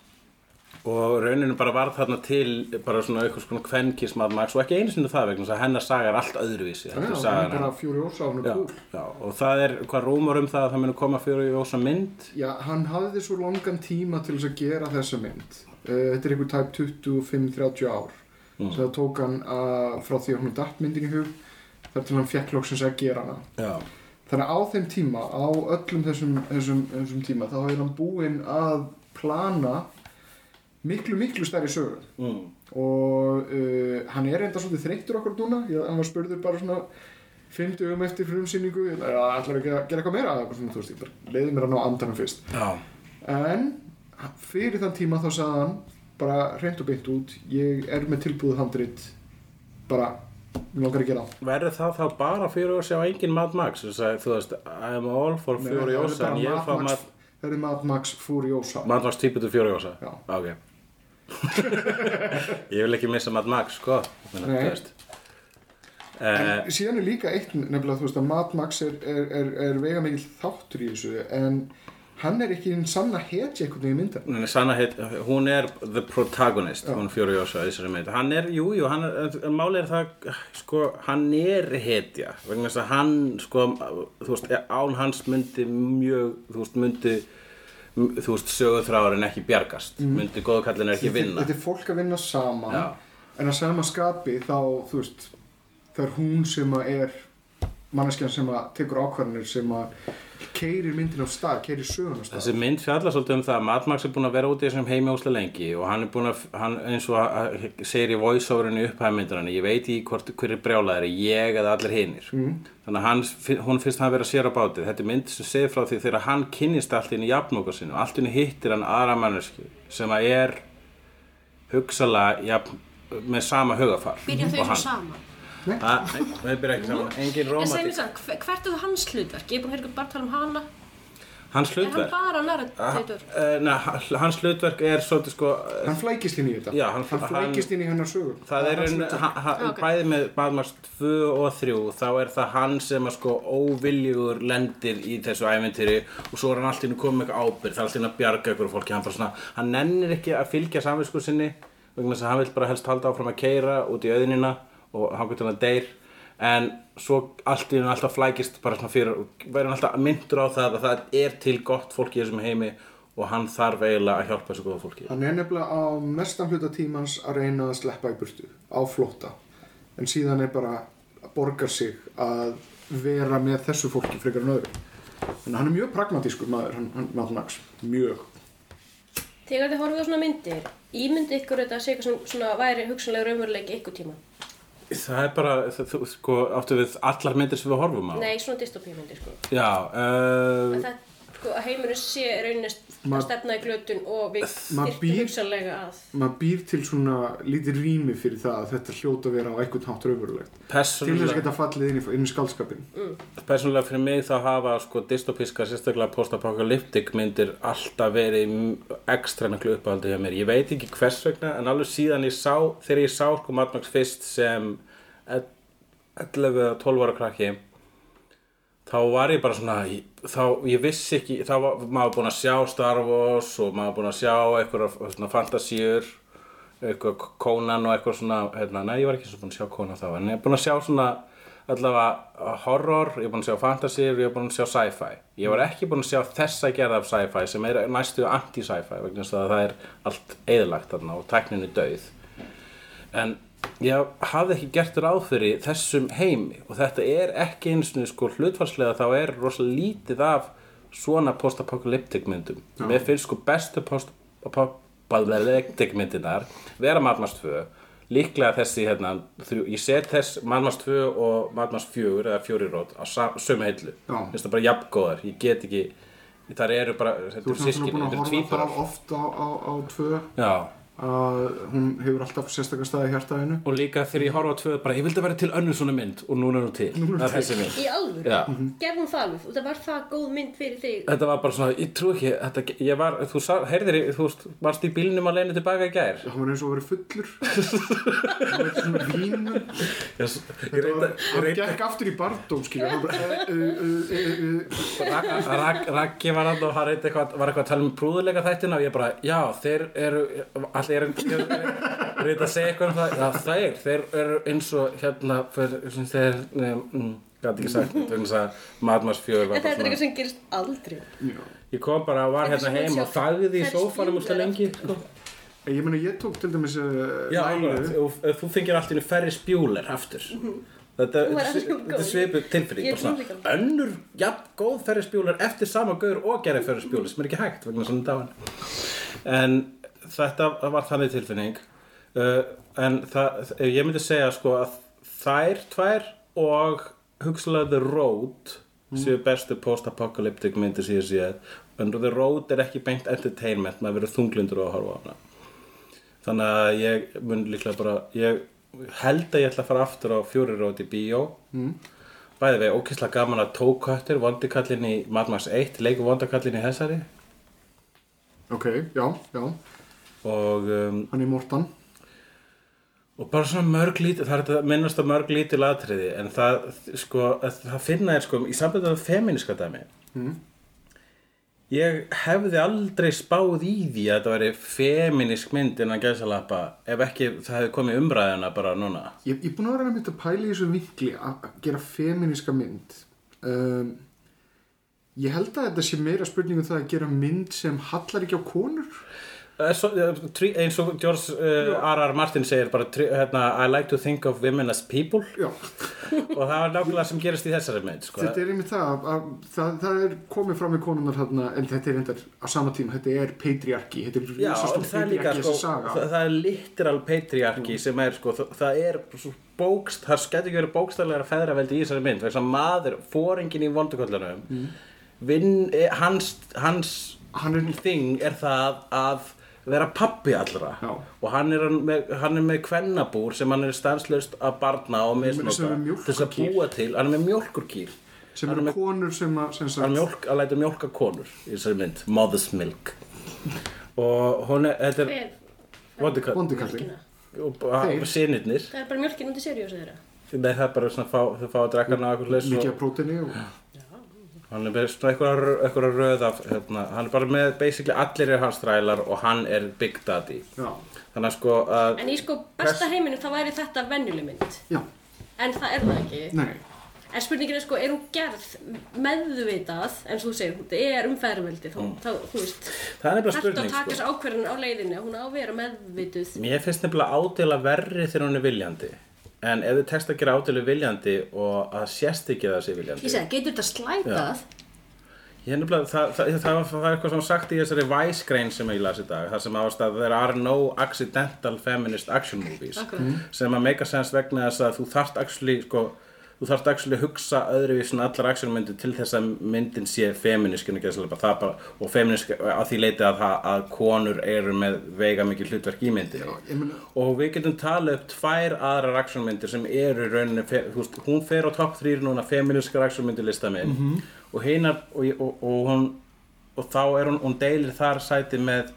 Og rauninu bara var þarna til bara svona kvenkis Mad Max og ekki einu sinni það vegna þess að hennar saga er allt öðruvísi. Já, það er bara Road hún er Já, og það er hvað rúmur um það að það muni koma fyrir Jósa mynd? Já, hann hafði svo langan tíma til þess að gera þessa mynd. Uh, Þetta er einhver tæp 25-30 ár. Mm. það tók hann uh, frá því að hún datt myndin í hug þar til hann fekk loksins að gera hana. Já, Þannig að á þeim tíma, á öllum þessum, þessum, þessum tíma, þá er hann búinn að plana miklu, miklu stærri sögu. mm. Og uh, hann er enda svolítið þreyttur okkur núna, ég, hann var spurður bara svona fimm dögum eftir frumsýningu, ég ætla að gera, eitthvað meira, svona, veist, ég bara leiði mér að ná andanum fyrst. já, En fyrir þann tíma þá sagði hann bara hreint og beint út, ég er með tilbúið handrit, bara, að verður það þá bara fyrir Jósa og engin Mad Max að, þú veist, I'm all for bara en ég fá Max- Mad, Max Furiosa. Mad Max típitu fyrir Jósa Já. ok Ég vil ekki missa Mad Max, sko Menna, veist. Eh, En síðan er líka eitt nefnilega þú veist að Mad Max er, er, er, er vega mikil þáttur í þessu en hann er ekki einn sanna hetja einhvern veginn í myndar Nei, Sanna heit, hún er the protagonist, hún Fjóri Jósa í þessari mynd. Hann er, jú, jú, hann er, en málið er það, sko, hann er hetja, vegna þess að hann, sko, þú veist, án hans myndi mjög, þú veist, myndi, þú veist, sögurþráðurinn ekki bjargast, myndi góðkallin ekki vinna. Þetta er fólk að vinna saman Já. en að sama skapi þá þú veist það er hún sem að er manneskjan sem að tekur ákvarðanir sem að keirir myndin á stað, keirir sögun á stað Þessi mynd fjallar svolítið um það að Mad Max er búinn að vera út í þessum heimi óslega lengi og hann er búinn að, hann, eins og að, segir í voice-overinu upphæða myndarinn, ég veit í hvort, hver er brjálæðari, ég eða allir hinir. Mm. Þannig að hann, hún finnst hann vera sér á bátið. Þetta er mynd sem segir frá því þegar hann kynnist allt inn í jafnóka sinu, allt inn í hittir hann aðra manneski sem að er hugsalega jafn, með sama hugafar. Byrja þau hann. Að- Nei, þau byrja ekki saman, engin En segir mér romantík. sann, hver- hvert er það hans hlutverk? Ég er búin að ykkur bara tala um hana Hans Er hann hlutverk, bara narrator? uh, na, hans hlutverk er svolítið sko, hann flækist inn í þetta Já, hann- flækist inn í hennar sögur Það er hans ein, hlutverk. ha, ha, Ok. bæði með Mad Max 2 og 3 þá er það hann sem að sko óviljugur lendir í þessu æventýri og svo er hann alltaf komið með eitthvað ábyrgð það er alltaf að bjarga ykkur fólki hann, bara svona, hann nennir ekki að fylgja samvisku sinni vegna þess að hann vil bara helst halda áfram að keira út í auðnina og hann getur hann deyr. En svo allt í hennu alltaf flækist bara svona fyrir og verður hann alltaf myndur á það að það er til gott fólk í þessum heimi og hann þarf eiginlega að hjálpa þessu góða fólki. Hann er nefnilega á mestan hluta tímans að reyna að sleppa í burtu á flóta en síðan er bara að borga sig að vera með þessu fólki frekar en öðru. En hann er mjög pragmatískur maður hann, hann Max, mjög. Þegar þið horfið á svona myndir, ímyndi ykkur þetta að segja svona væri hugsanlega raunveruleiki ykkur tíma? Það er bara, það, þú, sko, áttu við allar myndir sem við horfum á? Nei, svona dystopíumyndir sko. Já, uh, Það, sko, heimurinn sé rauninist Ma- að stefna í glötun og við býr- hugsanlega að. maður býr til svona lítið rými fyrir það að þetta hljóta að vera á einhvern hátt raunverulegt til þess að persónulega, geta fallið inn í, inn í skaldskapin persónulega fyrir mig þá hafa sko dystopiska, sérstaklega post-apocalyptic myndir alltaf verið ekstra miklu uppáhaldi hjá mér. Ég veit ekki hvers vegna, en alveg síðan ég sá, þegar ég sá sko Mad Max fyrst sem ell- 11 eða 12 ára krakki, þá var ég bara svona, þá, ég vissi ekki, þá var maður búinn að sjá Star Wars og maður búinn að sjá eitthvað svona fantasíur, eitthvað Conan og eitthvað svona, hérna, nei ég var ekki svo búinn að sjá Conan þá, en ég er búinn að sjá svona allavega horror, ég er búinn að sjá fantasíur, ég er búinn að sjá sci-fi. Ég var ekki búinn að sjá þessa gerða af sci-fi sem er næstu anti-sci-fi vegna þess að það er allt eðlagt þarna og tæknin er dauð. En ég hafði ekki gert ráð fyrir þessum heimi og þetta er ekki eins og sko hlutfarslega þá er rosalega lítið af svona post-apocalyptic myndum. Mér finnst sko bestu post-apocalyptic myndinar vera Mad Max 2 líklega þessi hérna, þrjú, ég set þess Mad Max 2 og Mad Max 4 eða 4 rót á sömu heillu. Já. Finnst það bara jafngóðar, ég get ekki þar eru bara, þetta þú eru ert svona sískinni, búin að horfa það oft á, á, á tvö. Já, að hún hefur alltaf sérstaklega staði hjartaðinu og líka þegar ég horfa á tvö bara, ég vildi vera til önnur svona mynd. Og núna er hún til, það er þessi mynd. Í alvöru? Já. Gerðum það alveg? Og það var það góð mynd fyrir þig? Þetta var bara svona, ég trú ekki, þetta, ég var, þú sá, heyrðir, þú veist, varst í bílnum að leina tilbaka í gær. hann var eins og að vera fullur. Hann var svona reynda, ég hann reynda, gekk aftur í bardóm skilja hann bara uh, uh, uh, uh, Rak- Rak- Raggi var hann og hann reyndi eitthvað, var eitthvað að tala um prúðuleika þættina og ég bara, já, eru, allir er, reyndi að segja eitthvað um það, já, þeir, þeir eru eins og, hérna, fyrir, sem þeir, um, gæti ekki sagt, þess að Mad Max 4 var En þetta er eitthvað sem gerist aldrei. ég kom bara, var hérna heim og þagði í Ferris sófanum úr Bueller lengi, sko. ég meina ég tók til dæmis uh, Já, nælu og ef þú fengir allt í einu ferri spjúler aftur. Þetta var þetta- þetta er góð. svipuð tilfinning Ég. Önnur, jafn, góð ferri spjúler eftir sama gaur og gerði ferri spjúler sem er ekki hægt vegna svona dáin. En þetta var þannig tilfinning. Uh, En það, ég myndi segja sko að þær tvær og hugsalega The Road séu bestu post-apocalyptic sem ég séð. En The Road er ekki beint entertainment maður verður þunglindur á að horfa á hana. Þannig að ég mun líklega bara ég held að ég ætla að fara aftur á fjóri rót í bíó. Mm. bæði við ókysla gaman að tókköttur vondikallin í Mad Max 1 leikur vondakallin í þessari. Ok, já, já og um, hann er Mortan. Og bara svona mörg lítið, það er þetta að minnast á mörg lítið latriði, en það, sko, það finna er sko, í sambandi af feminiska dæmi, ég hefði aldrei spáð í því að þetta væri feminisk mynd innan gæsalappa, ef ekki það hefði komið umræðina bara núna. ég, er búin að vera að mynda að pæla í þessu vinkli að að gera feminiska mynd. Um, ég held að þetta sé meira spurning um það að gera mynd sem hallar ekki á konur Eh, Svo, eh, eins og George uh, R.R. Martin segir bara, hérna, I like to think of women as people, og það var nákvæmlega sem gerist í þessari mynd, sko. þetta er einmitt það að, að það, það er komið fram í konunar þarna, en þetta er endar á sama tíma, þetta er patriarki þetta er Já, það líka, sko, það, er literal patriarki sem er, sko, það, er bókst, það getur ekki verið bókstaflega feðraveldi í þessari mynd, þess að maður, fóringin í vonduköllunum, eh, hans, hans hann er þing er það að vera pappi allra. Já. og hann er með, hann er með kvennabúr sem hann er stanslaust að barna og misnota þess að búa til, hann er með mjólkurkýr. Sem eru er með- konur sem að, sem hann sagt, mjólk, að læta mjólka konur í þessari mynd, Mother's Milk. Og hún er, þetta er vondikallin og sinirnir Það er bara mjölkin út í Sirius þeirra. Nei, það er bara svona fá, þau fá að drekka leys mikið af prótini og hann er með svona eitthvað, röð af hérna, hann er bara með basically allir er hans þrælar og hann er Big Daddy já, þannig að sko að En í sko besta heiminu þá væri þetta venjuleg mynd. já, En það er það ekki. nei En spurningin er sko, er hún gerð meðvitað, eins og þú segir, hún er umferðarveldi, þá, þá, þú veist, það er að spurning sko. ákverðin á leiðinni, hún á að vera meðvituð. Mér finnst nefnilega ádela verri þegar hún er viljandi en ef þið tekst að gera ádelu viljandi og að sést ekki að það sé viljandi Ég segi, getur þetta slætað? Ég nefnilega, það, það, það, það, er eitthvað sem sagt í þessari Vice grein sem ég las í dag þar sem ást að there are no accidental feminist action movies Akkurat. sem að make a sense vegna þess að þú þarft actually sko, þú þarft actually hugsa öðruvísi en allar actionmyndir til þess að myndin sé að bara og feminisk að því leiti að, að konur eru með veiga mikið hlutverk í ég meina, og við getum talið upp tvær aðrar actionmyndir sem eru rauninni, veist, hún fer á topp 3 núna feminiskar actionmyndir lista minn Mhm. og hinar og, og, og hún og þá er hún, hún deilir þar sæti með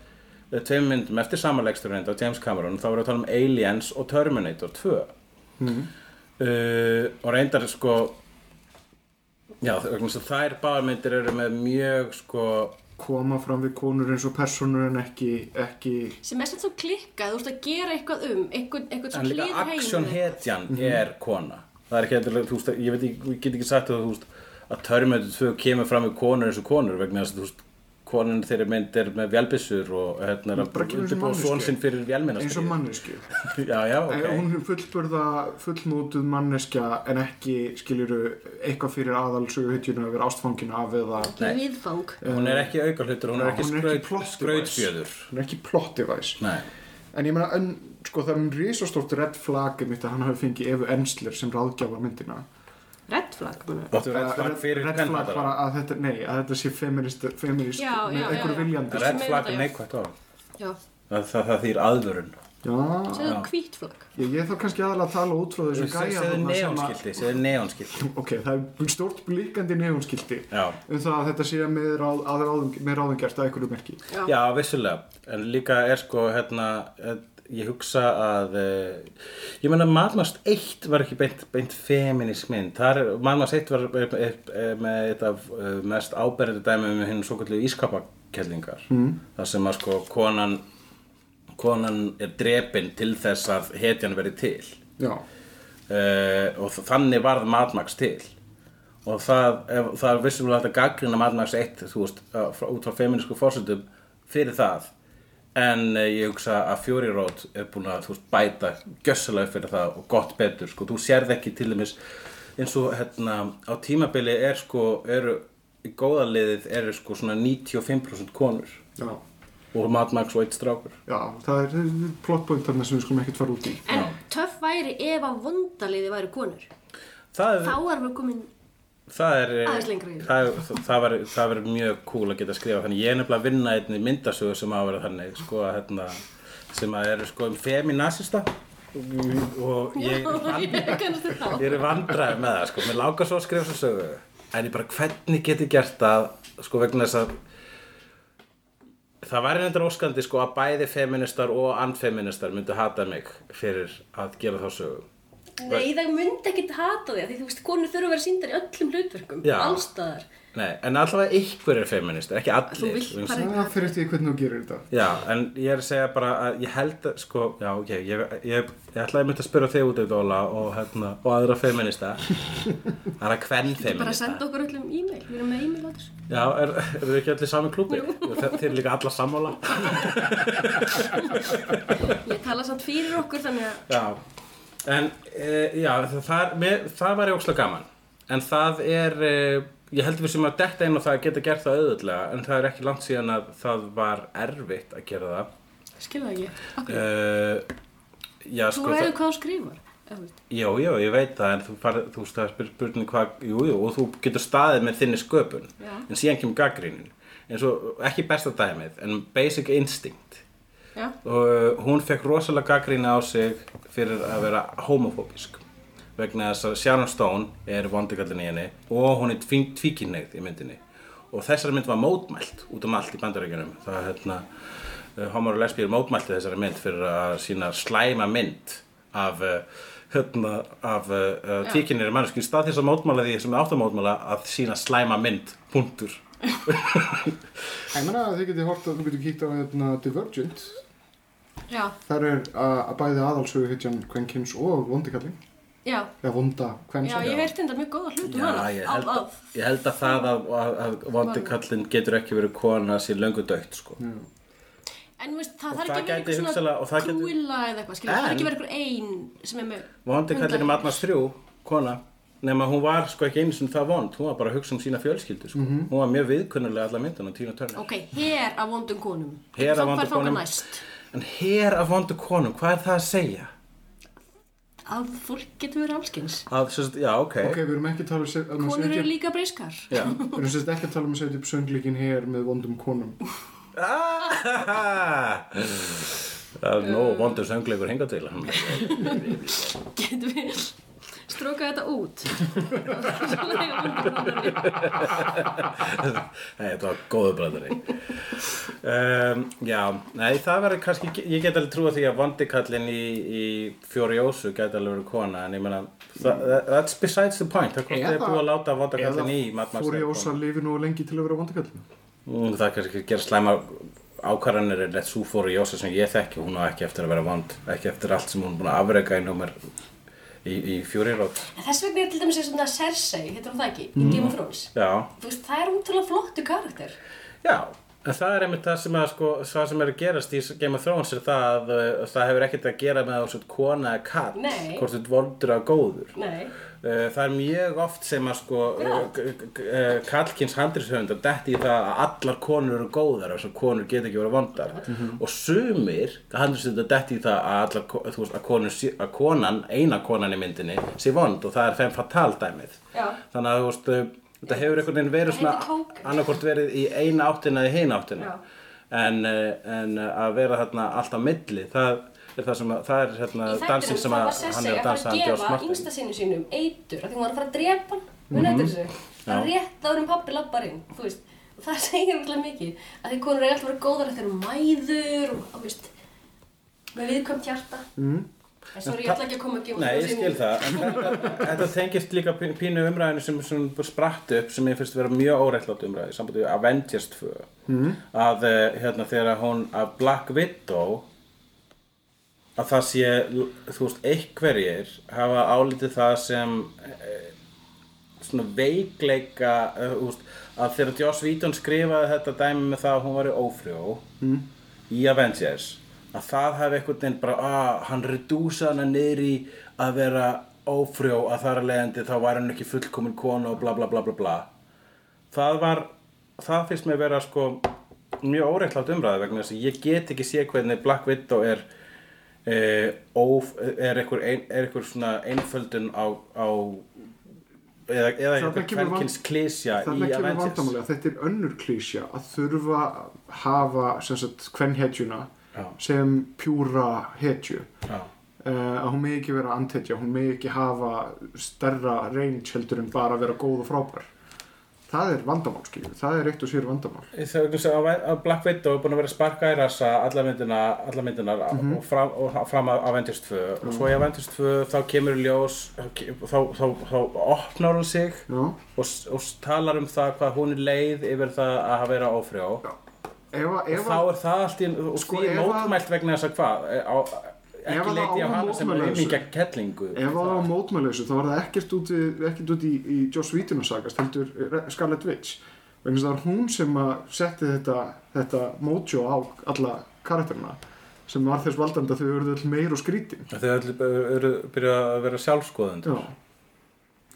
tveim myndum eftir samanlegsturinn á James Cameron, þá erum við að tala um Aliens og Terminator 2 Mhm. Uh, og reyndar sko já, þær báðmyndir eru með mjög sko koma fram við konur eins og personur en ekki, ekki Sem er samt svo klikkað, þú veist að gera eitthvað um, eitthvað, eitthvað En sem líka hlýður action heiminn. hetjan Mhm. er kona Það er ekki eitthvað, þú veist, ég veit ekki, ég get ekki sagt að þú veist að Terminator 2 kemur fram með konur eins og konur vegna þess að þú veist konan þeirri mynd er með vélbyssur og hérna er að undirbúa manneskja. svon sinn fyrir vélminnaskri eins og mannesku Já, já, okay. ok. hún er fullburða, fullmótuð manneskja en ekki skiljuru eitthvað fyrir aðal söguhetjunu að vera ástfangin af eða Ekki viðfang. Hún er ekki auka hlutur, hún er ekki, er plot skrautfjöður. Hún er ekki plot device. Nei, en ég meina, en, sko það er um risastórt red flag um þetta að hann hafi fengið Evu Ensler sem ráðgjafa myndina Red flag, áttu red flag fyrir red flag bara að þetta, nei, að þetta sé feminist, feminist Já, með já, einhverju já. viljandi Red meina flag er já. neikvægt á Já, Það, það, það þýr aðvörun. Já, segðu hvít flagg. ég, ég þarf kannski aðalega að tala út frá þessu gæja Segðu neonskilti ok, það er stórt blíkandi neonskildi Já. Um það að þetta sé með, ráð, að ráðum, með ráðungert að einhverju merki. Já. Já, vissulega, en líka er sko hérna, ég hugsa að uh, ég meina Madmast 1 var ekki beint, beint feminísk mynd, það Madmast 1 var er, er, er með eitt af mest áberandi dæmi um hinn svo kallu ískapakellingar, mm. þar sem að sko konan konan er drepin til þess að hetjan veri til. Uh, og þannig varð Mad Max til. Og það, ef, það er vissulega hægt að gaggrina Mad Max 1 þú veist, út frá feminísku fórsöndum fyrir það en uh, ég hugsa að Fury Road er búin að veist, bæta gjössalega upp fyrir það og gott betur. Sko, þú sérð ekki til dæmis eins og hérna á tímabili er sko, eru í góða liðið eru sko svona 95% konur já, og Mad Max og eitt strákur. Já það er plottpoint þarna sem við skulum ekkert fara út í. En töff væri ef að vondaliði væri konur. það Þá er, erum við komin, það er, Aðeins lengra í. það, það, var, það var mjög cool að geta skrifa þannig ég er nefnilega að vinna einni myndasögu sem á að vera þannig sko að hérna sem að eru sko um feminasista og ég, ég er vandræði með það sko, mér lákar svo að skrifa svo sögu en ég bara hvernig get ég gert það sko vegna þess að það væri nefndir óskandi sko að bæði feministar og andfeministar myndu hata mig fyrir að gera þá sögu. Nei, það myndi ekkert hata því, af því þú veist, konur þurfa að vera síndar í öllum hlutverkum, allstaðar. Nei, en allavega ykkur er feministar, ekki allir. Þú vilt Þú bara- Það fyrir eftir því hvernig þú gerir þetta. Já, en ég er að segja bara að ég held að, sko, já, ok, ég, ég, ég, ég ætlaði að mynda að spyrja þig út auðvitað, Óla, og, hérna, og aðra feminista. Það er að hvern Bara feminista. senda okkur öllum e-mail, við erum með e-mail á þessu. Já, er, eru þið ekki allir sami klúbi? Þeir eru líka alla sammála. Ég tala samt fyrir okkur, þannig að, Já, en e, já, það, með, það var ókslega gaman En það er, e, ég heldur við sem að detta inn á það að geta gert það auðvitað En það er ekki langt síðan að það var erfitt að gera það skilja það ekki. Okkur, e, Já, þú sko, það, hvað þú skrifar. eða þú veist. já, já, ég veit það En þú farið, þú veist, það er spyr- spurning hvað, jú, jú Og þú getur staðið með þinni sköpun Já. En síðan kemur gaggrínin En svo, ekki besta dæmið, en basic instinct Já, og hún fekk rosalega gaggríni á sig fyrir að vera homofóbisk vegna þess að Sharon Stone er vondikallin í henni og hún er tví- tvíkynhneigð í myndinni. Og þessari mynd var mótmælt út um allt í bandarækjunum það er hérna uh, homor og lesbíur mótmælti þessari mynd fyrir að sína slæma mynd af uh, hérna af tvíkynir manneski í stað þess að mótmála því sem átt að mótmála að sína slæma mynd punktur Ég meina að þið getið hort að þú getur kíkt á hérna, Divergent. já, Þar er að, að bæði aðalsögu hittjan Kvenkins og vondikallin. já. Eða vonda Já, Kvensa. ég heyrti þetta mjög góða hlutum Já, hana. ég held, að, ég held að það að, að, að vondi kallinn getur ekki verið kona sér löngu dögt sko. En þú veist, það þarf ekki að vera gæti eitthvað svona kúila eða eitthvað, það þarf ekki að vera eitthvað ein sem er með... vondi kallinn er matnast þrjú kona nema hún var sko ekki einu sinni það vond hún var bara að hugsa um sína fjölskyldu sko. hún var mjög viðkunnulega alla myndina Tina Turner Ok, hér af vondum konum. Her af vondum konum. næst? en hér af vondu konum, hvað er það að segja? Að fólk getur verið allskins. að, sérst, já, ok, Ok, við erum ekki að tala um að maður Konur eru líka briskar. já. Við erum sérst ekki að tala um að setja upp sönglíkin hér með vondum konum. Ah, það er nóg vondur söngleikur hingað til Getur við stróka þetta út? Nei, þetta var góðu bræðari um, Já, nei, það verður kannski Ég get alveg trúa því að vondikallin í, í Fjóriósu gæti alveg verið kona En ég meina, það, that's besides the point Það er er búið að láta vondikallin í er ósa lifi nú lengi til að vera vondikallin. Mm, Það kannski að gera slæma ákvarðanir en svo Fjóriósa sem ég þekki Hún á ekki eftir að vera vond Ekki eftir allt sem hún er búin að afrega í númer Í, í Fjórirót En Þess vegna er til dæmis svona Cersei, heitir hún það ekki, í Game of Thrones. Já, Þú veist, það er útrúlega flottu karakter. Já, en það er einmitt það sem, að, sko, það sem er að gerast í Game of Thrones er það að uh, það hefur ekkert að gera með ert kona eða Nei. hvort þú ert vondur að góður. Nei. Uh, það er mjög oft sem að sko g- uh, kallkins handrishöfund að detti í það að allar konur eru góðar og konur geta ekki verið vondar. Og sumir handrishöfund að detti í það að allar veist, að, konur, að konan, eina konan í myndinni sé vond og það er þeim fatal dæmið. Já. þannig að þú veist þetta hefur einhvern veginn verið svona kók. annarkvort verið í eina áttina eða í hina áttina. En, en að vera þarna alltaf milli það er það sem að það er hérna dansinn sem að var hann er að að fara dansa að hann George gefa Martin yngsta sinni sínum eitur af því hún var að fara að drepa hann. Muna eftir þessu Það er rétt en pappi lappar inn Þú veist. Og það segir alltaf mikið að því konur er alltaf verið góðar þegar eru mæður og, og veist með viðkvæmt hjarta. Mm. En sorry, ég ætla ekki að koma að gefa Nei, ég skil það. En þetta, þetta tengist líka pí- pínu umræðinu sem, sem spratt upp sem ég finnst vera mjög óreittlátt umræði sambandi að það sé þú veist, einhverjir hafa álítið það sem eh, svona veikleika eh, þú veist, að þegar Joss Whedon skrifaði þetta dæmi með það að hún var í ófrjó mm. í Avengers að það hefði einhvern veginn bara að hann redúsa hana í að vera ófrjó að þar að leiðandi þá var hann ekki fullkomin kona og bla bla bla bla bla það var það finnst mér vera sko mjög óreittlátt umræði vegna þess að ég get ekki sé hvernig Black Widow er eh, óf, er einhver, ein, er einhver svona einföldun á, á eða, eða einhver kvenkins klísja í Avengers þetta er önnur klísja að þurfa að hafa Já. sem pjúra hetju Já. uh, að hún megi ekki vera anthetja, hún megi ekki hafa stærra range heldur en bara vera góð og frábær það er vandamál skilju, það er eitt og sér vandamál. Það er sem að Black Widow er búin að vera sparka í rassa alla myndina, alla myndinar og fram, og fram að Avengers 2 og svo í Avengers 2 þá kemur ljós þá, þá, þá, þá opnar hún sig já, og, og talar um það hvað hún er leið yfir það að vera að- og þá er það allt í Sko, því að- mótmælt vegna þess að hvað? Á, ekki leiti á á hana sem ymingja kettlingu. Ef það var mótmælausu þá var það ekkert út, ekkert út í, í Joss Whedon að sagast heldur Scarlet Witch. Vegna það var hún sem að setti þetta, þetta mojo á alla karakterina sem var þess valdandi að þau verðu öll meir og skrítin. Þau eru byrjað að vera sjálfskoðund Já.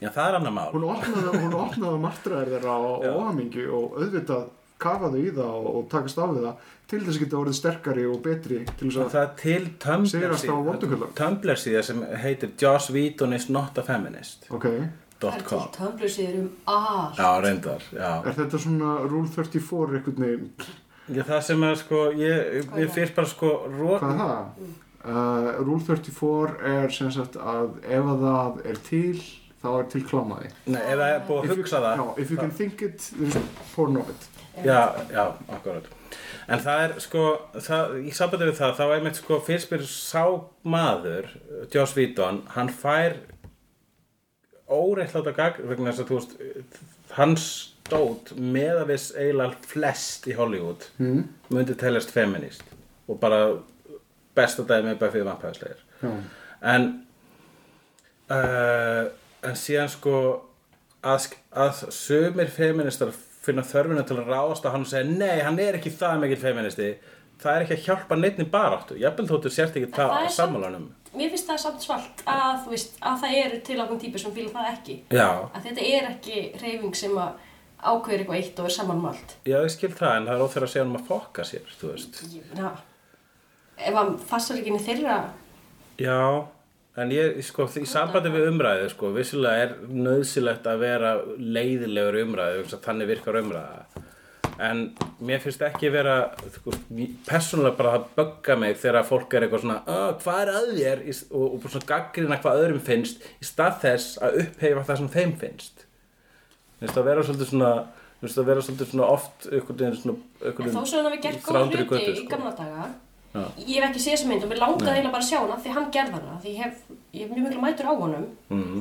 já það er annar mál. Hún opnaði, opnaði martraðir þeirra Já. óhamingju og auðvitað kafaðu í það og, og takast á við það til þess að geta orðið sterkari og betri til þess að það er til Tumblr Sigrast á síða- vonduköllum. Tumblr síða sem heitir Joss Whedon is not a feminist ok, Það er til .com töflur síður um allt. Já, reyndar, já. er þetta svona Rule 34 einhvern veginn, já Það sem er sko, ég, ég fyrst bara sko hvað er það? Uh, Rule 34 er sem sagt að ef að það er til þá er til klámaði. Nei, ef það er búið að hugsa það? Já, if you can think it, there's porn of it Já, já, akkurat. En það er sko, það, í sambandi við það þá er mitt sko, fyrst byrjur sá maður Joss Whedon, hann fær óreittláta gagg vegna þess að þú veist hans stótt meðavis eiginlega flest í Hollywood mm. myndi teljast feminist og bara besta dæmi the Vampire Slayer já, en uh, en síðan sko að, að sömur feministar finna þörfina til að ráðast á hann og segja nei, hann er ekki það mikill feministi það er ekki að hjálpa neittni baráttu jafnvel þóttu sért ekki það á sammálanum Mér finnst það samt svalt að, þú veist, að það eru til ákveðin típur sem fíla það ekki. já, Að þetta er ekki reyfing sem að ákveður eitthvað eitt og er samanmalt. já, ég skil það en það er óþur að segja hann að fokka sér þú veist Já. Ef hann fassar ekki inn í þeirra, Já, en ég, sko, í sambandi við umræðu, sko, vissilega er nöðsilegt að vera leiðilegur í umræðu, að þannig virkar umræða. En mér finnst ekki vera, sko, persónulega bara að bögga mig þegar fólk er eitthvað svona, "Ah, hvað er að þér? Í Og, og svona gaggrina hvað öðrum finnst í stað þess að uppheifa það sem þeim finnst. Mér finnst það vera svolítið svona, mér finnst það vera svolítið svona oft einhvern veginn svona, einhvern en þó svo hann hafi gert góða þrándur í hluti götu, í sko. gamla daga, Já. ég hef ekki séð þessa mynd og mér langaði eiginlega bara að sjá hana því hann gerði hana, því ég hef, ég hef mjög miklu mætur á honum.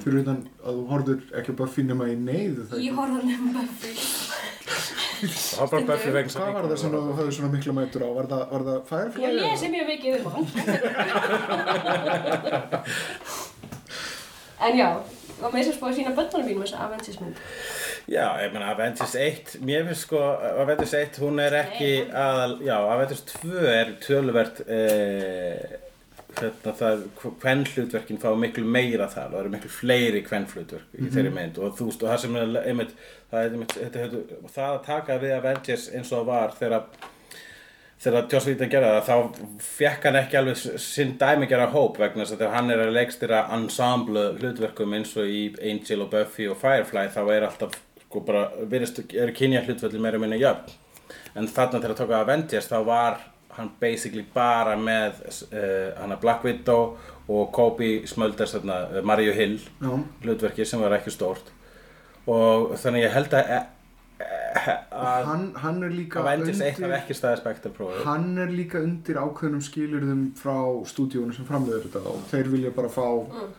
fyrir utan að þú horfður ekki bara að í neyðu það Ég horfði hann um Buffy. Það var bara Buffy vegna hvað var það sem þú hafði svona mikla mætur á var það, var það Firefly? Ég eða? lesi mjög mikið um hann. en já, og með þess að spóða sína bönnunum mínum þessa Avengers mynd. Já, ég meina Avengers 1, mér finnst sko Avengers 1, hún er ekki aðal, já, Avengers 2 er töluvert eh, hérna það, kvennhlutverkin fá miklu meira þar og eru miklu fleiri kvennhlutverk í þeirri mynd. Og þú veist, og það sem er einmitt, það er einmitt, þetta, og það að taka við Avengers eins og var þegar þegar Joss Whedon gerði það þá fekk hann ekki alveg sinn dæmigjara hóp vegna þess að hann er að leikstýra ensemble hlutverkum eins og í Angel og Buffy og Firefly þá er alltaf sko bara, virðist, eru kynja hlutverli meira minna jöfn en þarna þegar tóka Avengers þá var hann basically bara með uh, hann Black Widow og Kobe Smulders þarna, uh, Mario Hill Já. hlutverki sem var ekki stórt og þannig ég held að, að hann, hann er líka Avengers 1 hafi ekki staðið spektarprófið hann er líka undir ákveðnum skilurðum frá stúdíónu sem framleiður þetta og þeir vilja bara fá mm.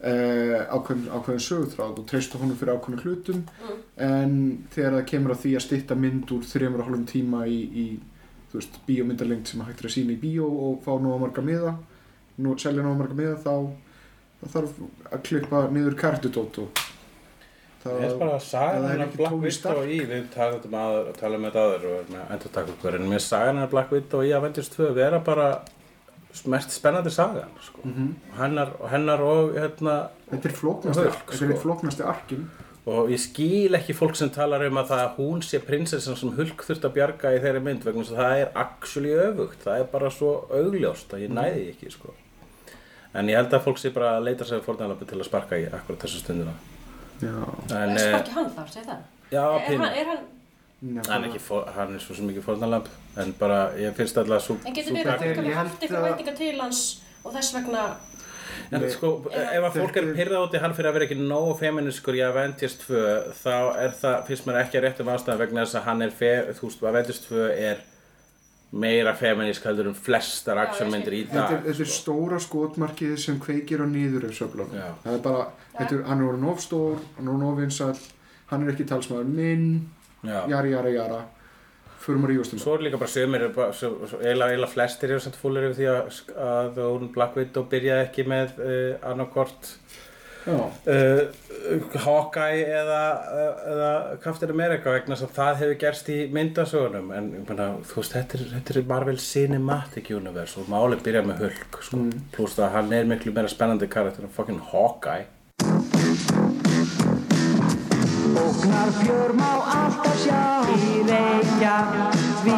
Ákveðin, ákveðin sögutráð og treysta honum fyrir ákveðin hlutum. En þegar það kemur að því að stytta mynd úr þreymur og hálfum tíma í, í þú veist, bíómyndarlengt sem hægt er að sína í bíó og fá nóga marga miða nú, selja nóga marga miða þá, þá þarf að klippa niður kartudót og það er bara að er hennar ekki Black Widow Stark. í, við talum um, að, talum um þetta aður og erum að endur taka okkur, en mér saga hennar Black Widow í Avengers 2 vera bara mest spennandi sagan, sko. Mhm. hennar, hennar og hérna, þetta er flóknasti, Hulk, þetta er sko. flóknasti arkin og ég skil ekki fólk sem talar um að það að hún sé prinsessan sem Hulk þurft að bjarga í þeirri mynd vegna þess að það er actually öfugt, það er bara svo augljóst að ég næði ekki, sko. En ég held að fólk sé bara að leita sér fórnæðalapi til að sparka í akkurat þessu stundina. já, En, Er eh, sparki hann þar, segi það? já, Er er hann, Hann er, ekki, fór- hann er svo sem ekki fórnalamb en bara ég finnst alltaf svo, en getur er- held haft eitthvað að- væntinga til hans og þess vegna En sko, ef að fólk er pyrrað út í hann fyrir að vera ekki nógu feminískur í Avengers 2 þá er það, finnst mér ekki að réttum ástæðan vegna þess að hann er, fe, þú veist, Avengers 2 er meira feminísk heldur en flestar actionmyndir í Þetta er, dag þetta er sko. stóra skotmarkið sem kveikir á nýður. Það er bara, þetta er, hann er orðin of stór, hann er orðin of vinsall, hann er ekki talsmaður minn. Jara, jara, jara. Förum að rífast um það. Svo er líka bara sömur, eiginlega flestir eru samt fúlir yfir því að, að hún Black Widow byrjaði ekki með uh, annarkort Já, uh, Hawkeye eða, uh, eða Captain America vegna að það hefur gerst í myndasögunum en ég meina, þú veist, þetta er, þetta er Marvel Cinematic Universe og málið byrja með Hulk sko. Mm. pluss það að hann er miklu meira spennandi karakter en fucking Hawkeye Ógnar fjör má alltaf sjá. Í Reykjavík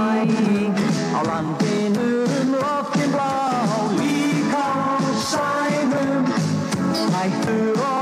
á landinu um loftin blá. Líka sænum hættur og